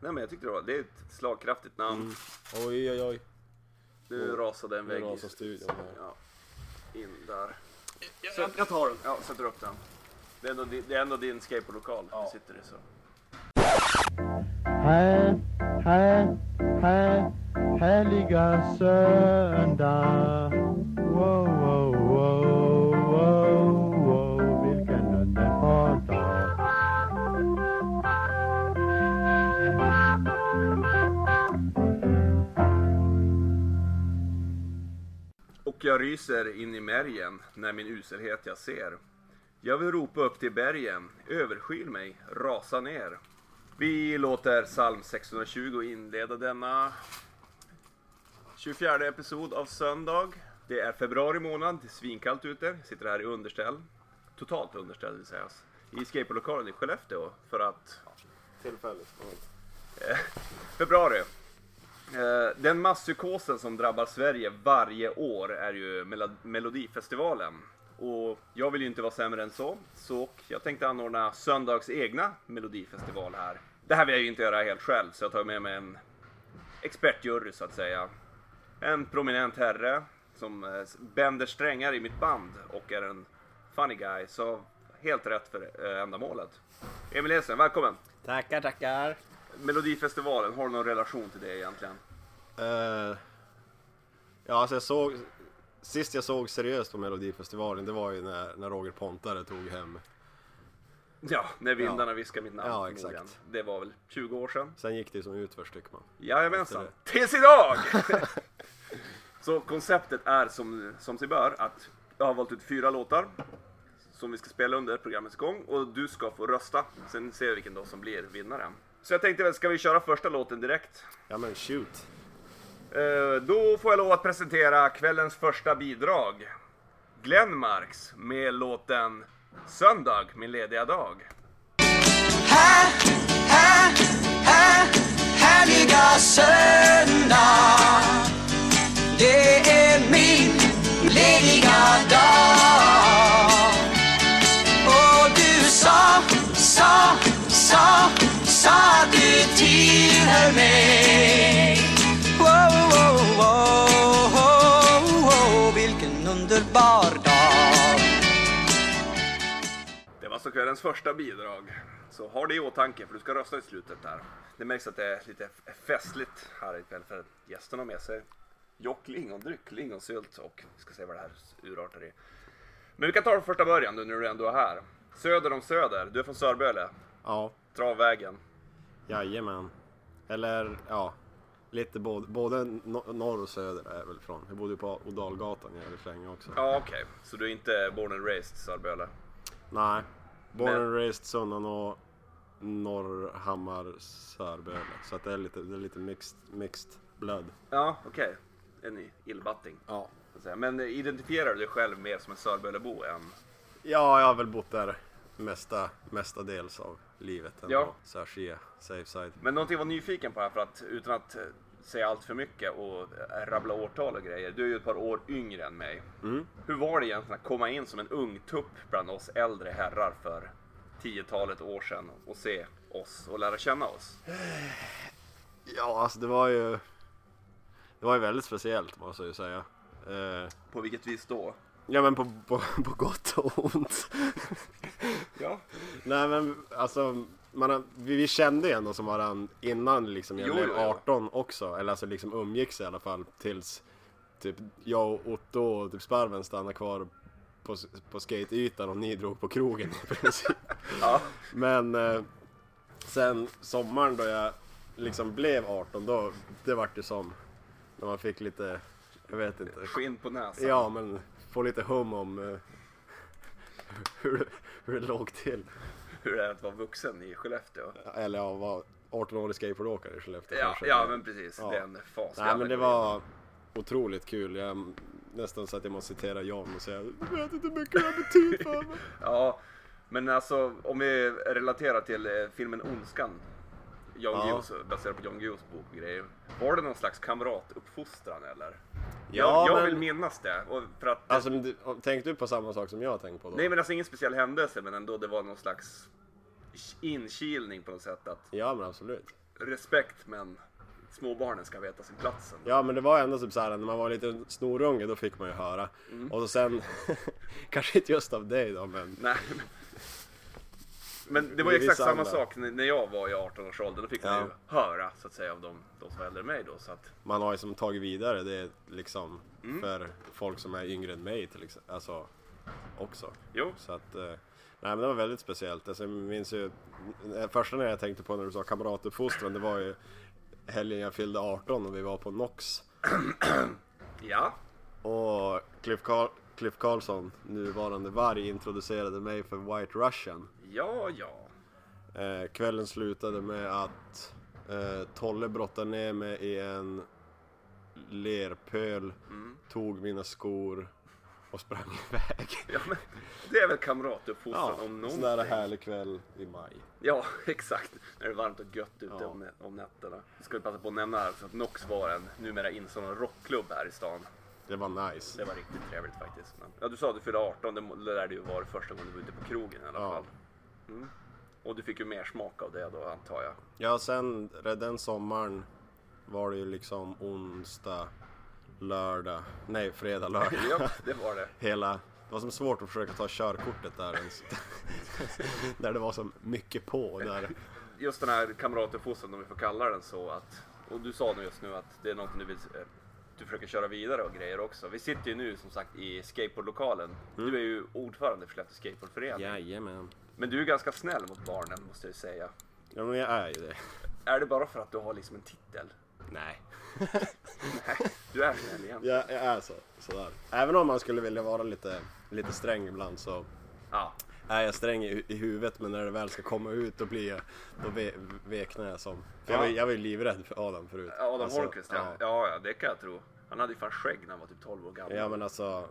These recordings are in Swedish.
Nej men jag tyckte det var, det är ett slagkraftigt namn. Mm. Oj, oj, oj. Nu rasade en Nu vägg. i- rasar studion här. Ja. In där. Jag, jag tar den. Ja, sätter upp den. Det är ändå, det är ändå din skateboardlokal. Ja. Du sitter i så. Här, här, här, härliga söndag. Wow, Och jag ryser in i märgen när min uselhet jag ser. Jag vill ropa upp till bergen, överskyl mig, rasa ner. Vi låter psalm 620 inleda denna 24 episod av Söndag. Det är februari månad, det är svinkallt ute. Jag sitter här i underställ. Totalt underställ vill sägas. I skateboardlokalen i Skellefteå för att Tillfälligt. Februari. Eh, den masspsykosen som drabbar Sverige varje år är ju Melodifestivalen. Och jag vill ju inte vara sämre än så, så jag tänkte anordna söndags egna Melodifestival här. Det här vill jag ju inte göra helt själv, så jag tar med mig en expertjury så att säga. En prominent herre som eh, bänder strängar i mitt band och är en funny guy, så helt rätt för eh, ändamålet. Emil Edström, välkommen! Tackar, tackar. Melodifestivalen, har du någon relation till det egentligen? Eh, ja, alltså jag såg... Sist jag såg seriöst på Melodifestivalen, det var ju när, när Roger Pontare tog hem. Ja, när vindarna viskar mitt namn. Ja, exakt. Det var väl 20 år sedan? Sen gick det ju som tycker man. Jajamensan. Tills idag! Så konceptet är som, som sig bör att jag har valt ut fyra låtar som vi ska spela under programmets gång och du ska få rösta. Sen ser vi vilken då som blir vinnaren. Så jag tänkte väl, ska vi köra första låten direkt? Ja men shoot. Eh, Då får jag lov att presentera kvällens första bidrag. Glenn Marks med låten Söndag, min lediga dag. Här, här, här, härliga söndag Det är min lediga dag tillhör mig wow, wow, wow, wow, wow, Vilken underbar dag Det var alltså kvällens första bidrag. Så ha det i åtanke för du ska rösta i slutet där. Det märks att det är lite festligt här ikväll för gästerna har med sig Jock lingondryck, lingonsylt och vi ska se vad det här urartar i. Men vi kan ta det från första början nu när du ändå är här. Söder om Söder, du är från Sörböle, Ja, Travvägen. jajamän. Eller ja, lite både, både no- norr och söder är jag väl från. Jag bodde ju på Odalgatan jävligt länge också. Ja okej, så du är inte born and raised Sörböle? Nej, born Men- and raised Sunnanå, Norrhammar, Sörböle. Så att det är lite, det är lite mixed, mixed blood. Ja okej, en illbatting. Ja. Men identifierar du dig själv mer som en Sörbölebo än Ja, jag har väl bott där mesta, mestadels av livet ändå. Ja. Så här, Shia, safe side. Men någonting jag var nyfiken på här för att utan att eh, säga allt för mycket och eh, rabbla årtal och grejer. Du är ju ett par år yngre än mig. Mm. Hur var det egentligen att komma in som en ung tupp bland oss äldre herrar för tiotalet år sedan och se oss och lära känna oss? Ja, alltså det var ju... Det var ju väldigt speciellt måste jag ju säga. Eh, På vilket vis då? Ja men på, på, på gott och ont. Ja, Nej men alltså, man har, vi, vi kände ju ändå som varandra innan liksom jag Jo, blev jo, jo. 18 också. Eller alltså liksom umgicks i alla fall tills typ jag och Otto och typ Sparven stannade kvar på, på skateytan och ni drog på krogen i princip. ja. Men eh, sen sommaren då jag liksom blev 18 då, det vart det som när man fick lite, jag vet inte. skinn på näsan. Ja men få lite hum om eh, hur, hur det låg till. Hur det är att vara vuxen i Skellefteå. Eller ja, vara 18-årig skateboardåkare i Skellefteå Ja, kanske. ja men precis. Ja. Det är en fas. Nej men det var otroligt kul. Jag, nästan så att jag måste citera Jan och säga Du vet inte hur mycket det har betytt för mig. Ja, men alltså om vi relaterar till eh, filmen Ondskan. Jan Ja. Guillous, baserad på Jan Guillous bok och grejer. Var det någon slags kamratuppfostran eller? Ja, jag jag men- vill minnas det. Och för att, Alltså du, tänkte du på samma sak som jag har tänkt på då? nej men alltså ingen speciell händelse men ändå det var någon slags inkilning på något sätt att Ja men absolut. respekt men småbarnen ska veta sin plats. ändå. Ja men det var ändå typ såhär när man var lite snorunge då fick man ju höra. Mm. Och så sen, kanske inte just av dig då men Nej. Men- det var ju exakt samma sak när jag var i 18-årsåldern. Då fick man Ja. ju höra så att säga av de, de som var äldre än mig då. Så att, man har ju som tagit vidare det liksom Mm. för folk som är yngre än mig till exempel. Alltså också. jo, Så att, eh, nej men det var väldigt speciellt. Alltså, jag minns ju, det första när jag tänkte på när du sa kamratuppfostran det var ju helgen jag fyllde 18 och vi var på Nox. ja. Och Cliff, Carl, Cliff Carlson, nuvarande varg, introducerade mig för White Russian. Ja, ja. Eh, kvällen slutade med att eh, Tolle brottade ner mig i en lerpöl, Mm. tog mina skor och sprang iväg. ja men, det är väl kamratuppfostran Ja, om någonting. sån där härlig kväll i maj. Ja, exakt. När det är varmt och gött ute Ja. om, om nätterna. Vi ska passa på att nämna här att Nox var en numera insån rockklubb här i stan. Det var nice. Det var riktigt trevligt faktiskt. Men, ja, du sa att du fyllde 18, det må- det lär det ju vara första gången du var ute på krogen i alla Ja. fall. Mm. Och du fick ju mer smak av det då antar jag. Ja, sen den sommaren var det ju liksom onsdag, lördag, nej fredag, lördag. Ja, det var det. Hela, det var som svårt att försöka ta körkortet där ens. där det var så mycket på. Där. Just den här kamratuppfostran, om vi får kalla den så. Att, och du sa nu just nu att det är någonting du vill du försöker köra vidare och grejer också. Vi sitter ju nu som sagt i skateboardlokalen. Mm. Du är ju ordförande för Skellefteå Skateboardförening. Jajamän. Men du är ganska snäll mot barnen måste jag säga. Ja men jag är ju det. Är det bara för att du har liksom en titel? Nej. Nej, du är snäll igen. Jag, jag är så, sådär. Även om man skulle vilja vara lite, lite sträng ibland så Ja, är jag sträng i, i huvudet men när det väl ska komma ut då blir jag, då ve, veknar jag som. För jag, var, jag var ju livrädd för Adam förut. Adam Alltså, Holmqvist ja. ja. Ja, det kan jag tro. Han hade ju fan skägg när han var typ 12 år gammal. Ja men alltså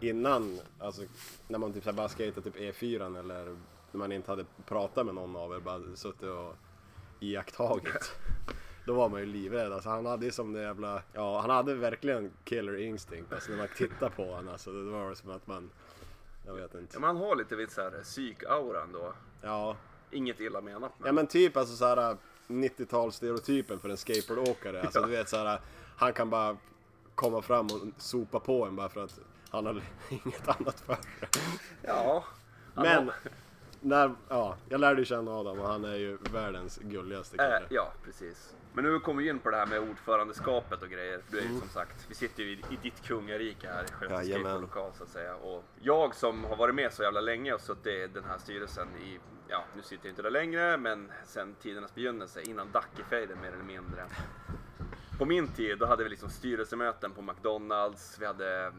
innan, alltså när man typ så här bara skejtade typ E4 eller när man inte hade pratat med någon av er, bara suttit och iakttagit. Då var man ju livrädd. Alltså han hade ju som det jävla, ja han hade verkligen killer instinct. Alltså när man tittar på honom alltså det var som att man, jag vet Ja, inte. men han har lite vid så här psyk-aura ändå. Ja, Inget illa menat men. ja men typ alltså så här 90-talsstereotypen för en skateboardåkare. Alltså du vet så här, han kan bara komma fram och sopa på en bara för att han har inget annat för sig. Ja. Men när, ja, jag lärde ju känna Adam och han är ju världens gulligaste kille. Äh, ja, precis. Men nu kommer vi in på det här med ordförandeskapet och grejer. Du är ju som sagt, vi sitter ju i, i ditt kungarike här i Skellefteå Mm. Skateboardlokal så att säga. Och jag som har varit med så jävla länge och suttit i den här styrelsen i, ja nu sitter jag inte där längre, men sen tidernas begynnelse, innan Dackefejden mer eller mindre. På min tid, då hade vi liksom styrelsemöten på McDonalds, vi hade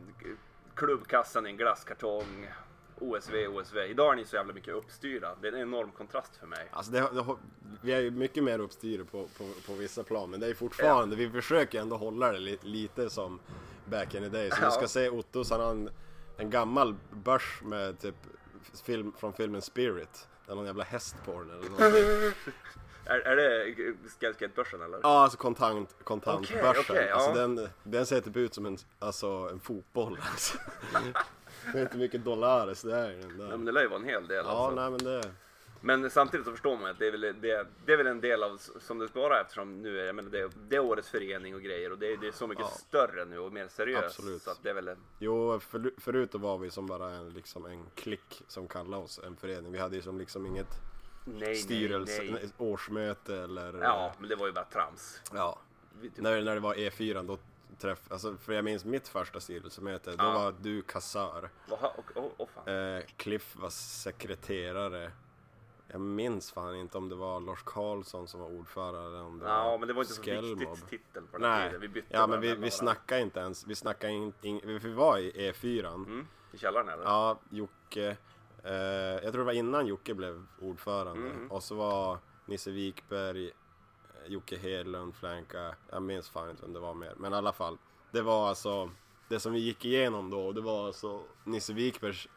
klubbkassan i en glasskartong, OSV, OSV. Idag är ni så jävla mycket uppstyrda. Det är en enorm kontrast för mig. Alltså det, det, vi är ju mycket mer uppstyr på, på, på vissa plan men det är fortfarande, vi försöker ändå hålla det li, lite som back in the days. Så Ja. du ska se Ottos, han har en, en gammal börs med typ film, från filmen Spirit. Det är någon jävla häst på den eller något. Är, är det Skellskatebörsen eller? Ja, alltså kontant, kontantbörsen. Okej, ja. alltså den, den ser typ ut som en, alltså, en fotboll. Alltså. det är inte mycket dollares det är i den där. men det lär ju vara en hel del Ja, alltså. nej men det... Men samtidigt så förstår man att det är väl, det, det är väl en del av som det ska vara eftersom nu är jag menar, det, det är årets förening och grejer och det, är- det är så mycket Ja. större nu och mer seriöst. Absolut. Så att det är väl en, Jo, för, förut var vi som bara en, liksom en klick som kallade oss en förening. Vi hade ju som liksom inget nej, styrelse, nej, nej. nej, årsmöte eller... Ja, men det var ju bara trams. ja. Typ, När, när det var E4 då träff, alltså för jag minns mitt första styrelsemöte, då Ja. var du kassör. Jaha, och, och, och fan. Eh, Cliff var sekreterare. Jag minns fan inte om det var Lars Karlsson som var ordförande eller om det Ja, men det var inte så Skellmob. viktigt titel på den Nej, tiden. Vi bytte ja men vi, vi snackade inte ens, vi snackade in, in, vi var i E4. Mm, I källaren eller? Ja, Jocke. Eh, jag tror det var innan Jocke blev ordförande. Mm. Och så var Nisse Wikberg, Jocke Hedlund, Flanka. Jag minns fan inte vem det var mer. Men i alla fall. Det var alltså det som vi gick igenom då. Det var alltså Nisse Wikbergs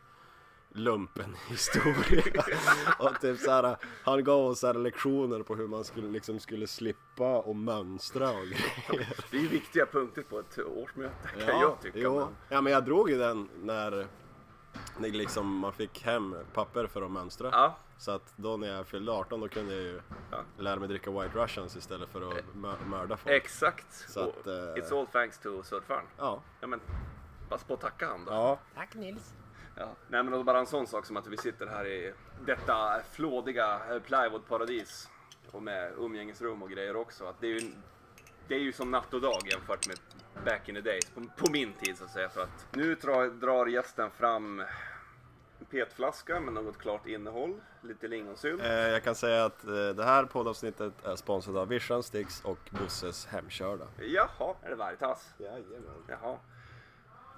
lumpen historia. och typ så här, han gav oss så här lektioner på hur man skulle, liksom, skulle slippa och mönstra och grejer. Det är ju viktiga punkter på ett årsmöte kan jag tycka. jo. Men, Ja men jag drog ju den när det är liksom, man fick hem papper för att mönstra. Ja, Så att då när jag fyllde 18 då kunde jag ju Ja. lära mig dricka White Russians istället för att mö- mörda folk. exakt. Så Och att, eh, It's all thanks to surfaren. Ja. Ja men, pass på att tacka han då. Ja. Ja. Nej men det var bara en sån sak som att vi sitter här i detta flådiga eh, plywoodparadis. Och med umgängesrum och grejer också. Att det, är ju, det är ju som natt och dag jämfört med back in the days. På, på min tid så att säga. För att nu drar, drar gästen fram petflaska med något klart innehåll. Lite lingonsylt. Eh, jag kan säga att eh, det här poddavsnittet är sponsrat av Vision Sticks och Busses Hemkörda. Jaha, är det Veritas? Jajamän. Jaha.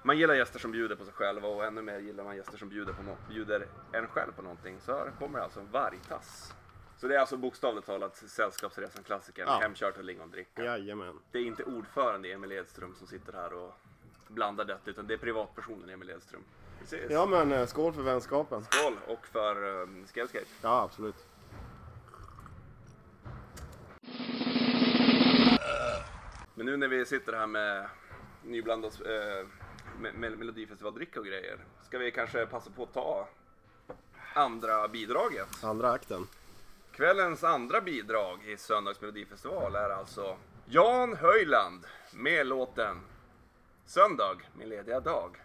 Man gillar gäster som bjuder på sig själva och ännu mer gillar man gäster som bjuder, på no- bjuder en själv på någonting. Så här kommer alltså en vargtass. Så det är alltså bokstavligt talat Sällskapsresan-klassikern, Ja. hemkört och lingondricka. Jajamän. Det är inte ordförande Emil Edström som sitter här och blandar detta, utan det är privatpersonen Emil Edström. Precis. Ja men eh, skål för vänskapen. Skål och för um, Scalescape. Ja absolut. Men nu när vi sitter här med nyblandat eh, med, med Melodifestivaldricka och grejer. Ska vi kanske passa på att ta andra bidraget? Andra akten. Kvällens andra bidrag i söndags Melodifestival är alltså Jan Höjland med låten Söndag, min lediga dag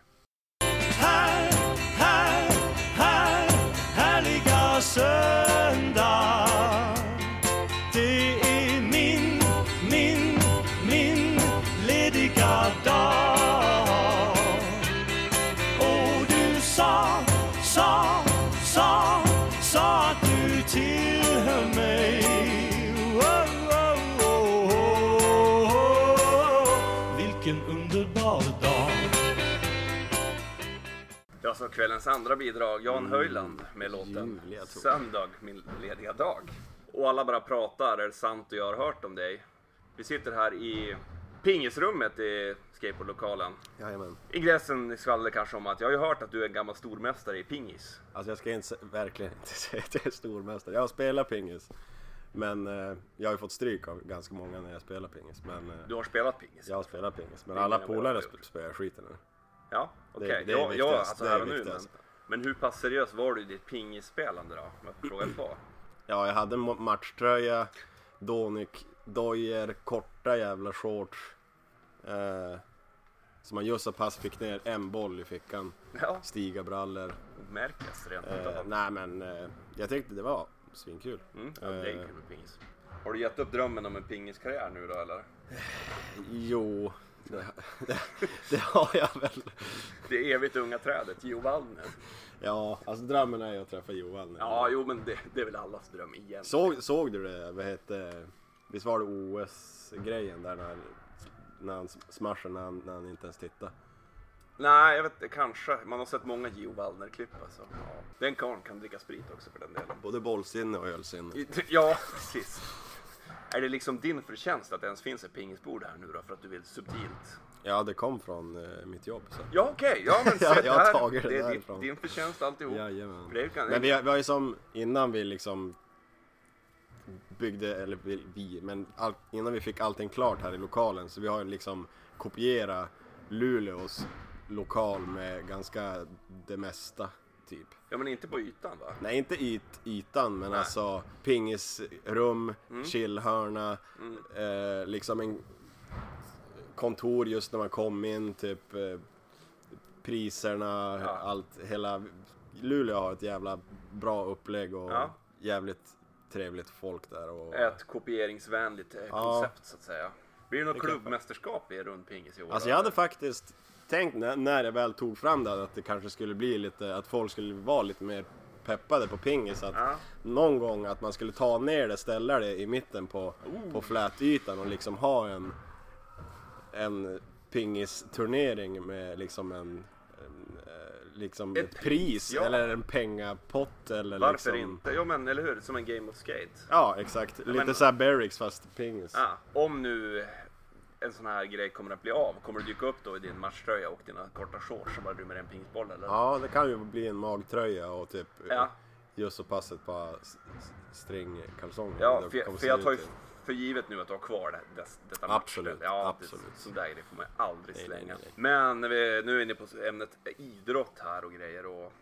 här, här, här, härliga söndag. Alltså kvällens andra bidrag, Jan Höjland med låten. Söndag, min lediga dag. Och alla bara pratar, är det sant och jag har hört om dig? Vi sitter här i pingisrummet i skateboardlokalen. Jajamän. Ingressen skvallrar kanske om att jag har ju hört att du är en gammal stormästare i pingis. Alltså jag ska inte, verkligen inte säga att jag är stormästare. Jag har spelat pingis. Men eh, jag har ju fått stryk av ganska många när jag spelar pingis. Men eh, Du har spelat pingis? jag har spelat pingis. Men alla polare sp- spelar skiten nu. Ja, okej. Det- det är Ja, alltså det är och nu. Men, viktigast. men hur pass seriös var du i ditt pingisspelande då? Om jag får fråga två. Ja, jag hade matchtröja, Donic, dojer, korta jävla shorts. Eh, så man just så pass fick ner en boll i fickan. Ja, Stigabrallor. märkes rent Eh, nej men eh, jag tyckte det var svinkul. Mm, ja, det är eh, kul med pingis. Har du gett upp drömmen om en pingiskarriär nu då eller? Jo, det, det, det har jag väl. Det evigt unga trädet, Gio Waldner. Ja, alltså drömmen är ju att träffa Johan. Ja, jo men det, det är väl allas dröm igen. Såg, såg du det, vad hette, visst var det OS-grejen där när, när han smashade när han, när han inte ens tittade? Nej, jag vet inte, kanske. Man har sett många Gio Waldner-klipp alltså. Ja. Den karln kan dricka sprit också för den delen. Både bollsinne och ölsinne. Ja, precis. Är det liksom din förtjänst att det ens finns ett pingisbord här nu då för att du vill subtilt? Ja, det kom från eh, mitt jobb. Så. Ja okej, ja men Ja, se jag har tagit det det är din, din förtjänst alltihop. Jajamän. Det kan, Men vi, har- vi har ju som, innan vi liksom byggde, eller vi, vi men all, innan vi fick allting klart här i lokalen så vi har ju liksom kopierat Luleås lokal med ganska det mesta typ. Ja men inte på ytan va? Nej inte yt, ytan men Nej. alltså pingisrum, Mm. chillhörna, eh, liksom en kontor just när man kom in, typ eh, priserna, Ja. allt, hela Luleå har ett jävla bra upplägg och Ja. jävligt trevligt folk där. Och, Ett kopieringsvänligt eh, Ja. koncept så att säga. Blir det något Det klubbmästerskap i rundpingis i år? Alltså jag hade faktiskt tänkt när, när jag väl tog fram det att det kanske skulle bli lite, att folk skulle vara lite mer peppade på pingis. Att Ja. någon gång att man skulle ta ner det, ställa det i mitten på, Oh. på flätytan och liksom ha en, en pingisturnering med liksom en, eh, liksom Ett ett, pris ja. eller en pengapott eller Varför liksom... inte? Jo men eller hur, som en game of skate. Ja exakt, lite men- såhär Berrics fast pingis. Ah, om nu en sån här grej kommer att bli av, kommer du dyka upp då i din matchtröja och dina korta shorts som bara rymmer en pingisboll eller? Ja, det kan ju bli en magtröja och typ Ja. just så pass ett par stringkalsonger. Ja, för, kommer för, jag tar ju, för givet nu att du har kvar det, det, detta Absolut. Ja, absolut. Det, sån där grej får man ju aldrig Nej, slänga. nej, nej. Men vi nu är inne på ämnet idrott här och grejer och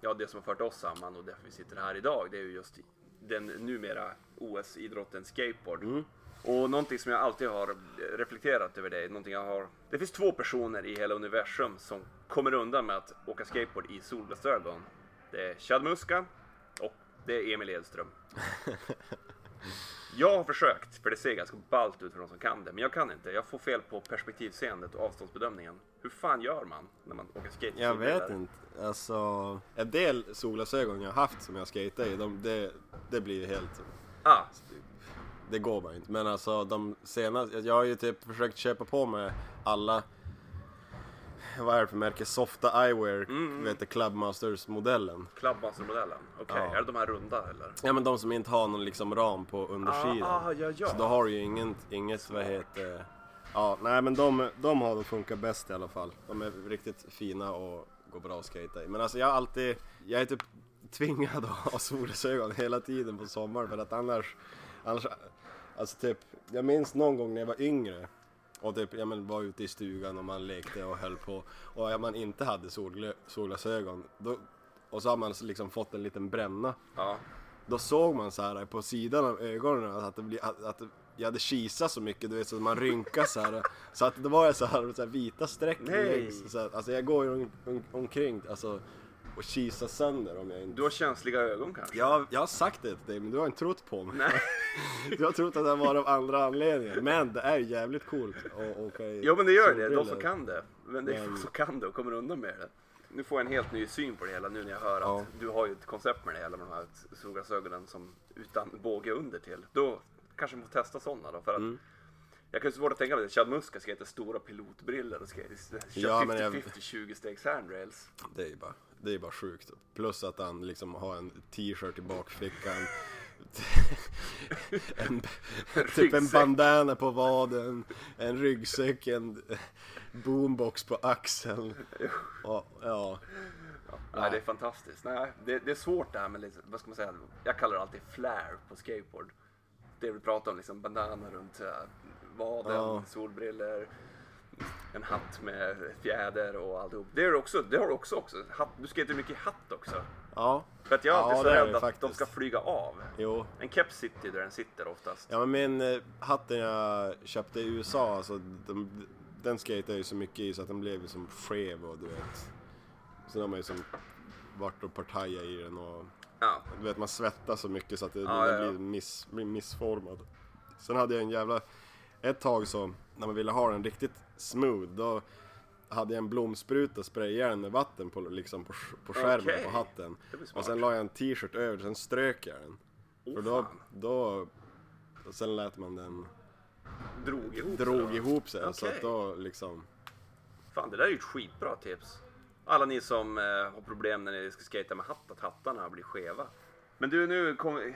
ja, det som har fört oss samman och därför vi sitter här idag, det är ju just den numera OS-idrotten skateboard. Mm. Och någonting som jag alltid har reflekterat över det, någonting jag har... Det finns två personer i hela universum som kommer undan med att åka skateboard i solglasögon. Det är Chad Muska och det är Emil Edström. Jag har försökt, för det ser ganska ballt ut för de som kan det, men jag kan inte. Jag får fel på perspektivseendet och avståndsbedömningen. Hur fan gör man när man åker skate? Jag vet inte. Alltså, en del solglasögon jag haft som jag skejtar i, de, det, det blir helt... Ah, Det går bara inte. Men alltså de senaste, jag har ju typ försökt köpa på mig alla vad är det för märke? Softa Eyewear, Mm, vet du, Clubmasters-modellen. Clubmaster-modellen. Okej, Ja. är det de här runda eller? Ja men de som inte har någon liksom ram på undersidan. Ah, ah, ja, ja. Så då har du ju inget, inget vad heter Ja, nej men de, de har de funkat bäst i alla fall. De är riktigt fina och går bra att skata i. Men alltså jag har alltid, jag är typ tvingad att ha solglasögon hela tiden på sommaren för att annars, annars Alltså typ, jag minns någon gång när jag var yngre och typ, ja, men var ute i stugan och man lekte och höll på och ja, man inte hade solglö- solglasögon då, och så har man liksom fått en liten bränna Ja. då såg man så här på sidan av ögonen att, det blir, att, att jag hade kisat så mycket, du vet så att man rynkar så här. Så att det var så här, så här vita streck längs. Så att, alltså jag går ju om, om, omkring alltså, och kisar sönder om jag inte... Du har känsliga ögon kanske? Jag, jag har sagt det till dig men du har inte trott på mig. Nej. Du har trott att det var av andra anledningar. Men det är jävligt coolt att åka i Jo men det gör det, de som kan det. Men det är få som kan det och kommer undan med det. Nu får jag en helt ny syn på det hela nu när jag hör Ja. att du har ju ett koncept med det hela med de här solglasögonen som utan båge under till. Då kanske man får testa sådana då för att Mm. Jag kan ju svårt att tänka mig att Chad Muska ska heta stora pilotbrillor och ska Ja, köra jag- 50-50 20 stegs handrails. Det är ju bara, det är bara sjukt. Plus att han liksom har en t-shirt i bakfickan. en, typ en bandana på vaden, en ryggsäck, en boombox på axeln. Och, ja, Nej, det är fantastiskt. Nej, det, det är svårt det här med, liksom, vad ska man säga, jag kallar det alltid flare på skateboard. Det vi pratar om, liksom bandana runt äh, vaden, Ja. solbriller, en hatt med fjäder och alltihop. Det, är också, det har du också också. Hatt, du skater mycket i hatt också. ja, För att jag är Ja, alltid så det är rädd att faktiskt. de ska flyga av. jo. En keps sitter ju där den sitter oftast. Ja men min eh, hatten jag köpte i USA, alltså, de, den skejtade jag ju så mycket i så att den blev ju som skev och du vet. Sen har man ju som varit och partajat i den och Ja, Du vet man svettas så mycket så att det, Ja, den ja, ja. Blir, miss, blir missformad. Sen hade jag en jävla... Ett tag så, när man ville ha den riktigt smooth, då hade jag en blomspruta sprayjärn med vatten på, liksom på, på skärmen Okej. på hatten. Och sen la jag en t-shirt över, sen strök jag den. oh, För då, då... Och sen lät man den drog ihop drog sig. ihop sig. Så Okej. att då liksom... Fan, det där är ju ett skitbra tips. Alla ni som eh, har problem när ni ska skata med hatt, att hattarna blir skeva. Men du, nu kom,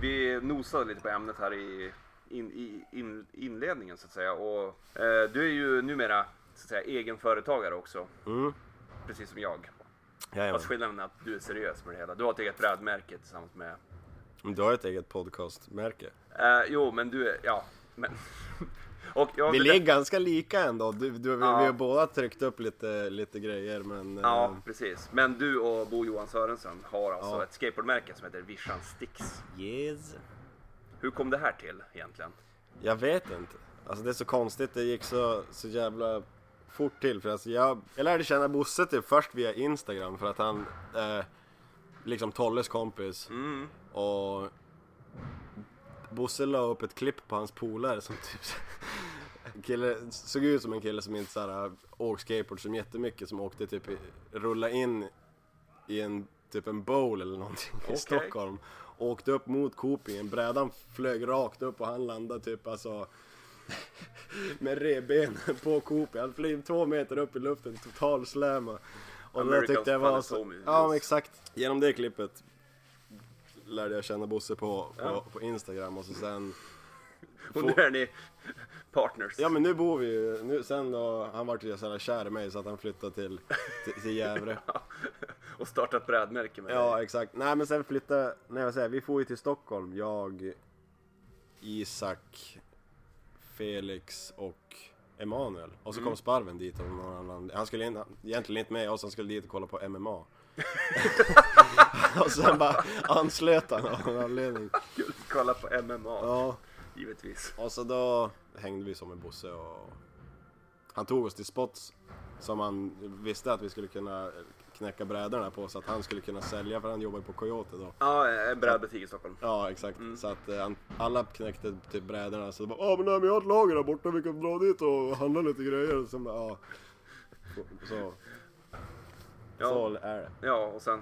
vi nosade lite på ämnet här i, in, i in, inledningen så att säga. Och, eh, du är ju numera så att säga, egenföretagare också, Mm. precis som jag. Jajamän. Fast skillnaden är att du är seriös med det hela. Du har ett eget brädmärke tillsammans med... Du har ett eget podcastmärke. Eh, jo, men du är... Ja, men... Och jag, Vi det ligger ganska lika ändå. Du, du, vi, Ja. vi har båda tryckt upp lite, lite grejer men... Ja, eh, precis. Men du och Bo Johan Sörensen har alltså Ja. ett skateboardmärke som heter Vischan Sticks. Yes. Hur kom det här till egentligen? Jag vet inte. Alltså det är så konstigt, det gick så, så jävla fort till. För alltså jag, jag lärde känna Bosse typ först via Instagram för att han, eh, liksom Tolles kompis. Mm. Och Bosse la upp ett klipp på hans polare som typ kille, såg ut som en kille som inte såhär åkt skateboard som jättemycket som åkte typ rulla in i en typ en bowl eller någonting Okej. i Stockholm. Åkte upp mot Kopingen, brädan flög rakt upp och han landade typ alltså med revbenen på Kopingen. Han flög två meter upp i luften, total släma. Och det tyckte jag var så... Ja exakt. Genom det klippet lärde jag känna Bosse på, på, Ja. på Instagram och så sen... Och nu är ni partners. Ja men nu bor vi ju, nu, sen då, han vart ju så kär i mig så att han flyttade till, till, till Gävle. och starta ett brädmärke med Ja dig. exakt, nej men sen flyttade, nej vad säger vi får ju till Stockholm, jag, Isak, Felix och Emanuel. Och så Mm. kom Sparven dit och någon annan. Han skulle in, egentligen inte med oss, han skulle dit och kolla på MMA. och sen bara anslöt han av någon anledning. Kul att kolla på MMA, Ja, givetvis. och så då hängde vi som med Bosse och han tog oss till spots som han visste att vi skulle kunna knäcka brädorna på så att han skulle kunna sälja för han jobbar ju på Coyote då. Ja, en brädbutik i Stockholm. Ja exakt, Mm. så att eh, han, alla knäckte typ brädorna så bara Ja men nej, men jag har ett lager där borta, vi kan dra dit och handla lite grejer och sen. Så, Ja. så är det. Ja, och sen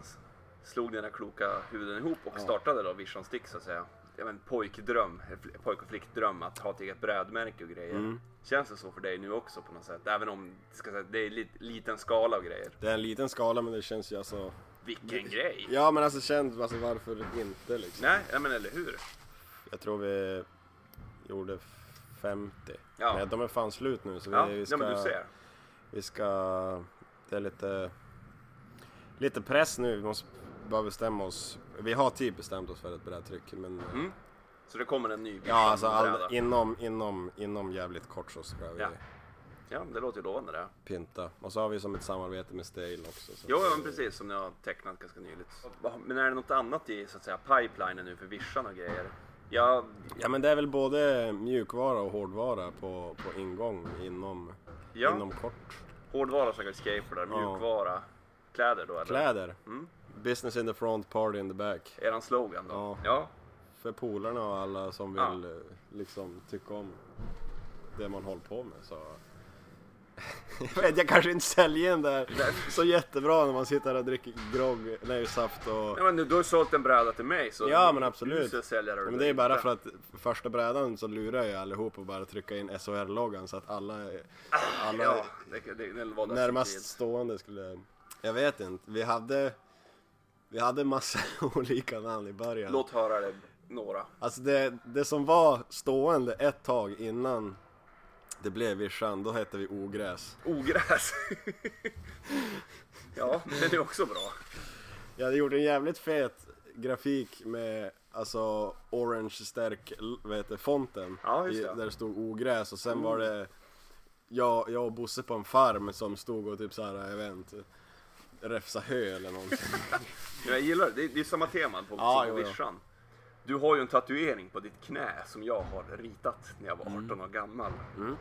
slog dina kloka huvuden ihop och Ja. startade då Vision Stick så att säga. Jag vet, pojkdröm, pojk och flickdröm att ha ett eget brädmärke och grejer. Mm. Känns det så för dig nu också på något sätt? Även om ska säga, det är lit, liten skala av grejer. Det är en liten skala men det känns ju alltså Vilken grej! Ja men alltså känns, alltså varför inte liksom? Nej, ja, men eller hur? Jag tror vi gjorde 50. Ja. Nej, de är fan slut nu så vi, Ja, vi ja ska... men du ser. Vi ska... Det är lite... Lite press nu, vi måste bara bestämma oss. Vi har typ bestämt oss för ett brädtryck men... Mm. Så det kommer en ny Vision Ja alltså all, inom, inom, inom jävligt kort så ska vi Ja. Ja, det låter ju lovande det. pynta. Och så har vi som ett samarbete med Stale också. Så Jo, ja, eh, men precis som ni har tecknat ganska nyligt. Men är det något annat i så att säga pipelinen nu för vischan och grejer? Ja, Ja men det är väl både mjukvara och hårdvara på, på ingång inom, ja. inom kort. hårdvara säkert skateboardar, Ja. mjukvara, kläder då eller? Kläder. Mm. Business in the front, party in the back. Eran slogan då? Ja. ja. För polarna och alla som Ja. vill eh, liksom tycka om det man håller på med så... jag vet, jag kanske inte säljer den där så jättebra när man sitter och dricker grogg, nej saft och... Ja, men du har sålt en bräda till mig så Ja, men absolut. Du säljare. Ja, men det är bara för att första brädan så lurar jag allihop och bara trycka in SHR-loggan så att alla, är- alla Ja, det, det, det närmast stående skulle... Jag vet inte, vi hade... Vi hade massa olika namn i början. Låt höra det, några. Alltså det, det som var stående ett tag innan det blev vischan, då hette vi ogräs. Ogräs. ja, den är också bra. Jag hade gjort en jävligt fet grafik med alltså orange stärk, vad heter det, fonten. Ja, just i, det. Mm. där det stod ogräs och sen var det jag, jag och Bosse på en farm som stod och typ såhär, jag vet inte, räfsa hö eller någonting. Jag gillar det, det är, det är samma tema på, Ja, på jo, vischan. Du har ju en tatuering på ditt knä som jag har ritat när jag var 18 år gammal. Mm.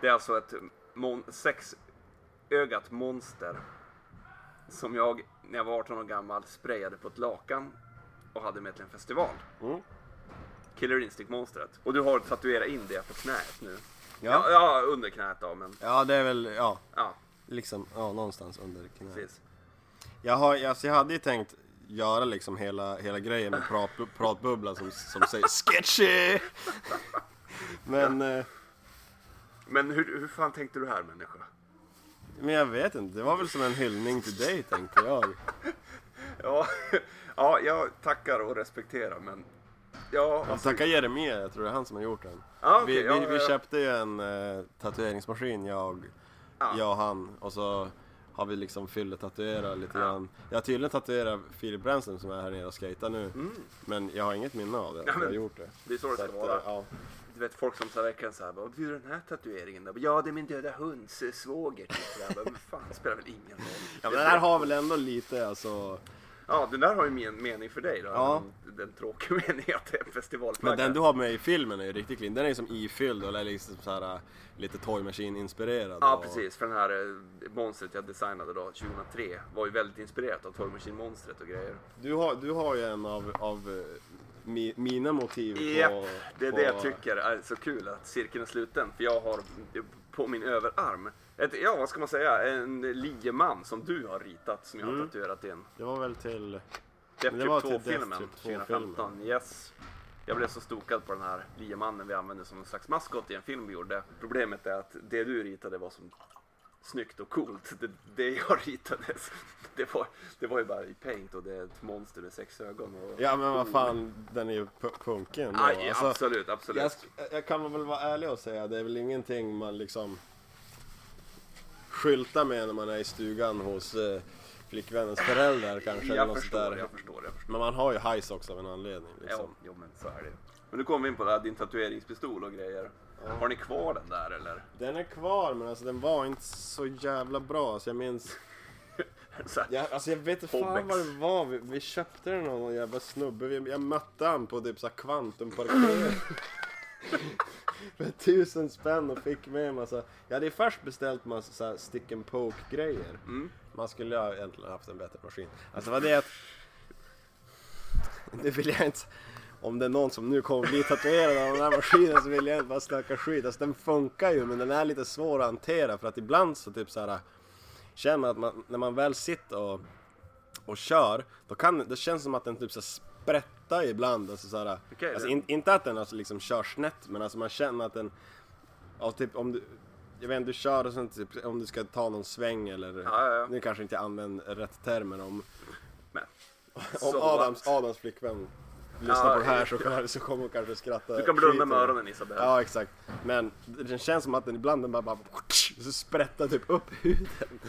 Det är alltså ett mon- sexögat monster som jag när jag var 18 år gammal sprayade på ett lakan och hade med till en festival. Mm. Killer Instinct-monstret. Och du har tatuerat in det på knät nu. Ja, Ja. ja under knät då, men ja, det är väl, ja, ja, liksom, ja, någonstans under knät. precis. Jag, har, alltså jag hade ju tänkt göra liksom hela, hela grejen med prat, pratbubbla som, som säger sketchy! Men, eh, Men hur, hur fan tänkte du här människa? men jag vet inte, det var väl som en hyllning till dig tänkte jag. Ja, ja, jag tackar och respekterar men... Ja, alltså, tackar Jeremia, jag tror det är han som har gjort den. Ja, okej, vi, vi, ja, vi ja. köpte ju en eh, tatueringsmaskin, jag, Ja. jag och han. Och så har vi liksom fylletatuerat lite grann. Jag har tydligen tatuerat Filip Brännström som är här nere och skejtar nu. Men jag har inget minne av det, Mm. Ja, jag har gjort det. det är så det ska vara. ja. Du vet folk som så verkligen såhär, vad betyder den här tatueringen då? Ja, det är min döda hunds eh, svåger. Typ. Men fan, det spelar väl ingen roll. ja men den här har väl ändå lite alltså Ja, den där har ju men, mening för dig då. Ja. Den, den tråkiga meningen att det är en festivalflagga. Men den du har med i filmen är ju riktigt clean. Den är ju som ifylld och är liksom så här, äh, lite Toy Machine-inspirerad. Ja, och- precis. För den här eh, monstret jag designade då 2003 var ju väldigt inspirerat av Toy Machine-monstret och grejer. Du har, du har ju en av, av eh, mi, mina motiv Japp, på... det är på, det jag tycker är så kul att cirkeln är sluten. För jag har på min överarm, ett, ja vad ska man säga, en lieman som du har ritat som jag har Mm. tatuerat in. Det var väl till... Death det var Trip till 2-filmen Death Trip 2-filmen. 2015. Yes. Jag blev så stokad på den här liemannen vi använde som en slags maskot i en film vi gjorde. Problemet är att det du ritade var som snyggt och coolt. Det, det jag ritade, det var, det var ju bara i paint och det är ett monster med sex ögon. Och, Ja men vad fan, den är ju pu- punken då. Aj, Alltså, absolut, absolut. jag, sk- jag kan väl vara ärlig och säga, det är väl ingenting man liksom skyltar med när man är i stugan hos eh, flickvännens föräldrar kanske. eller jag något sånt förstår, där. jag förstår, jag förstår. Men man har ju hajs också av en anledning Ja, liksom. jo men så är det. Men du kom vi in på det här, din tatueringspistol och grejer. Har ni kvar den där eller? Den är kvar men alltså den var inte så jävla bra så jag minns jag, Alltså jag vet inte fan vad det var, vi, vi köpte den av någon jävla snubbe, vi, jag mötte han på typ såhär kvantumparkering För tusen spänn och fick med en massa, jag hade ju först beställt massa såhär stick and poke grejer. Man skulle ha egentligen haft en bättre maskin. Alltså vad det är att Det vill jag inte om det är någon som nu kommer bli tatuerad av den här maskinen så vill jag inte bara snacka skit. Alltså den funkar ju men den är lite svår att hantera för att ibland så typ så här känner man att man, när man väl sitter och, och kör då kan det känns som att den typ så här sprättar ibland. Alltså så här, Okej, alltså in, inte att den alltså liksom kör snett men alltså man känner att den ja, typ om du jag vet inte, du kör och sen typ om du ska ta någon sväng eller Ja, ja, ja. nu kanske inte jag använder rätt termer om Men. om Så Adams? Adams flickvän lyssnar på det här så, kan, så kommer hon kanske skratta Du kan blunda med öronen Isabel. Ja exakt, men det känns som att den ibland den bara, bara så sprättar typ upp huden.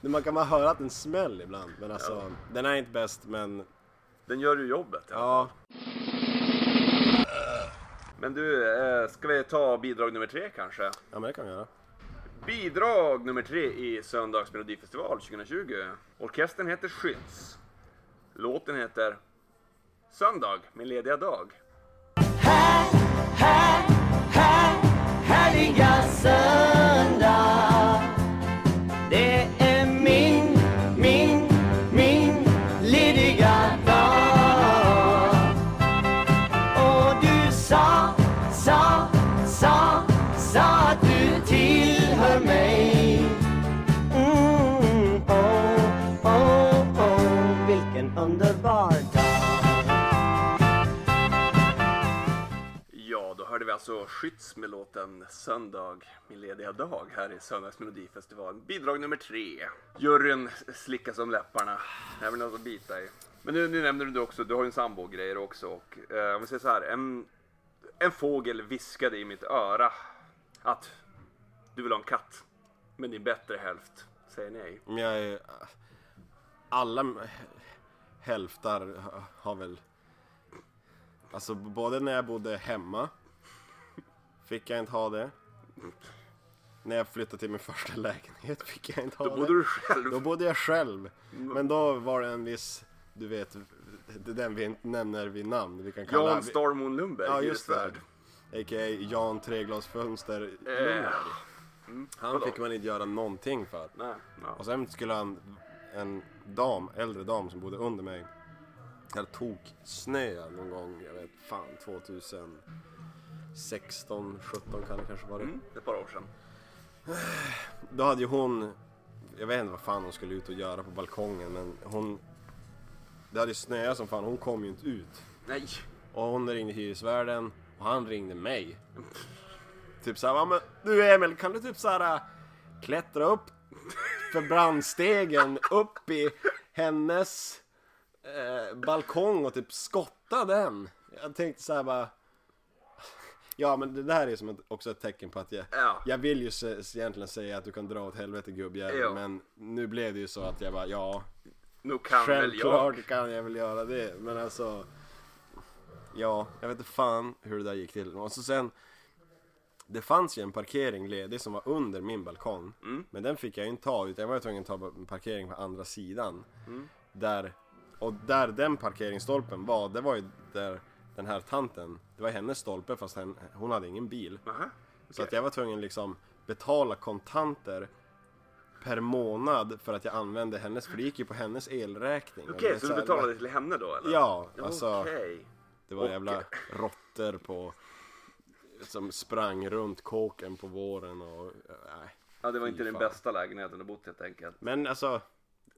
Man kan bara höra att den smäller ibland men alltså den är inte bäst men Den gör ju jobbet. Ja. Men du, eh, ska vi ta bidrag nummer tre kanske? ja men det kan vi göra. Bidrag nummer tre i Söndags Melodifestival 2020. Orkestern heter Skyds. Låten heter Söndag, min lediga dag. Alltså Skytts med låten Söndag, min lediga dag här i Söndags Melodifestival. Bidrag nummer tre. Juryn slickas om läpparna. Här vill något att bita i. Men nu, nu nämner du också, du har ju en sambo och grejer också. Och, eh, om vi säger så här, en, en fågel viskade i mitt öra att du vill ha en katt. Men din bättre hälft säger nej. Men jag är, alla hälftar har väl Alltså både när jag bodde hemma Fick jag inte ha det När jag flyttade till min första lägenhet fick jag inte ha Då det bodde du själv. Då bodde jag själv Men då var det en viss Du vet Det är den vi inte nämner vid namn Vi kan kalla Jan Starmon Lundberg, Ja just det hyresvärd. A.k.a. Jan Treglasfönster Eh, Lundberg. mm, Han vadå? fick man inte göra någonting för Nej, ja. och sen skulle han, en dam, äldre dam som bodde under mig Här tog snö någon gång, jag vet fan 2016, 17 kan det kanske vara. Mm, ett par år sedan. Då hade ju hon, jag vet inte vad fan hon skulle ut och göra på balkongen men hon Det hade ju snöat som fan, hon kom ju inte ut. Nej. Och hon ringde hyresvärden och han ringde mig. Typ såhär, "Ja, men du Emil kan du typ såhär äh, klättra upp för brandstegen upp i hennes eh, balkong och typ skotta den. Jag tänkte såhär bara Ja men det där är som ett, också ett tecken på att jag, Ja. jag vill ju egentligen säga att du kan dra åt helvete gubbjävel Ja. men nu blev det ju så att jag bara ja Nog kan väl jag. kan jag väl göra det, men alltså... Ja, jag vet inte fan hur det där gick till. Och så sen... Det fanns ju en parkering ledig som var under min balkong. Mm. Men den fick jag ju inte ta, utan jag var ju tvungen att ta en parkering på andra sidan. Mm. Där... Och där den parkeringsstolpen var, det var ju där den här tanten, det var hennes stolpe fast hen, hon hade ingen bil. Aha. Så att jag var tvungen liksom betala kontanter per månad för att jag använde hennes, för det gick ju på hennes elräkning. Okej, är så så du här- betalade till henne då eller? Ja, alltså Okej. det var och- jävla råttor på som sprang runt kåken på våren och nej. Ja, det var inte Fy den fan. bästa lägenheten du bott helt enkelt. Men alltså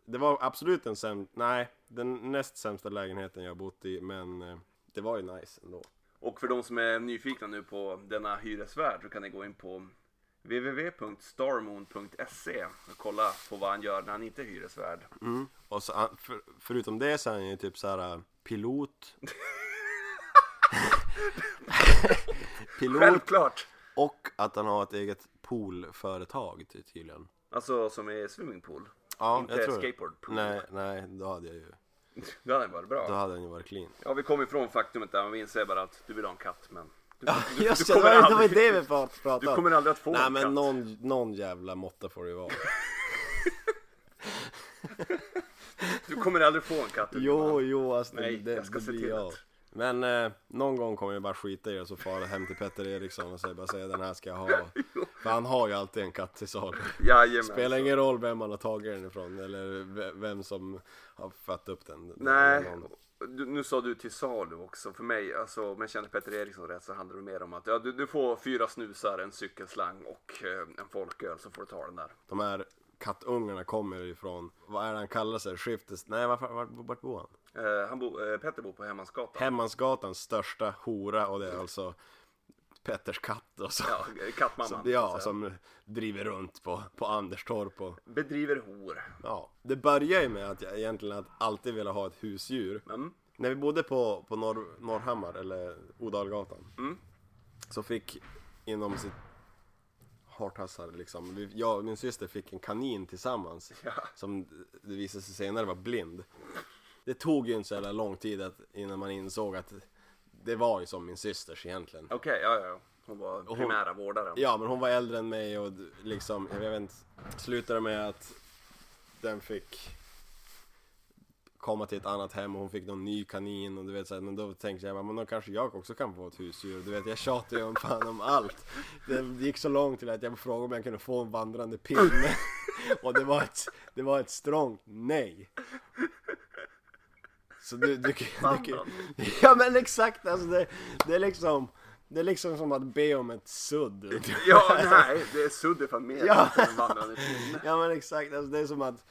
det var absolut den sämsta, nej den näst sämsta lägenheten jag bott i men eh, det var ju nice ändå. Och för de som är nyfikna nu på denna hyresvärd så kan ni gå in på www.starmoon.se och kolla på vad han gör när han inte är hyresvärd. Och så, för, förutom det så är han ju typ så här pilot. pilot Självklart! och att han har ett eget poolföretag ty- tydligen. Alltså som är swimmingpool. Ja, Inte jag tror skateboardpool. Nej, nej, då hade jag ju Det hade varit bra. Då hade den ju varit clean. Ja, vi kommer ifrån faktumet där, men vi inser bara att du vill ha en katt, men du, Ja, du, just du det, det var det aldrig, det vi prat- du pratade om. kommer aldrig att få Nej en men katt. någon, någon jävla måtta får det ju vara. Du kommer aldrig få en katt. Jo, jo, alltså Nej, det, jag ska det se till att- Men eh, någon gång kommer jag bara skita i det och så fara hem till Petter Eriksson och säga, bara säga den här ska jag ha. För han har ju alltid en katt till salu. Spelar ingen roll vem man har tagit den ifrån eller ve- vem som har fött upp den. Nej, du, nu sa du till salu också. För mig, alltså, om jag känner Petter Eriksson rätt så handlar det mer om att ja, du, du får fyra snusar, en cykelslang och eh, en folköl så får du ta den där. De här kattungarna kommer ifrån, vad är det han kallar sig? Skiftes... Nej, vart, vart bor han? Eh, han bo, eh, Petter bor på Hemmansgatan. Hemmansgatans största hora och det är alltså Petters katt och så. Ja, kattmamman. Som, ja, som driver runt på, på Anderstorp och Bedriver hor. ja. Det börjar ju med att jag egentligen att alltid ville ha ett husdjur. Mm. När vi bodde på, på Norr, Norrhammar, eller Odalgatan, Mm. så fick inom sitt hartassar liksom, jag och min syster fick en kanin tillsammans Ja. som det visade sig senare var blind. Det tog ju inte så jävla lång tid att, innan man insåg att det var ju som min systers egentligen. Okej, ja, ja. Hon var hon- primära vårdaren. Ja, men hon var äldre än mig och liksom, jag vet inte, slutade med att den fick komma till ett annat hem och hon fick någon ny kanin och du vet så här, men då tänkte jag, men då kanske jag också kan få ett husdjur. Du vet, jag tjatade ju om fan om allt. Det gick så långt till att jag frågade om jag kunde få en vandrande pinne. Och det var ett, det var ett strångt nej. Så du, du, du, du, du Ja men exakt, alltså det, det är liksom det är liksom som att be om ett sudd. Ja, nej, det är suddig familj. Ja. en vandrande pinne. Ja men exakt, alltså det är som att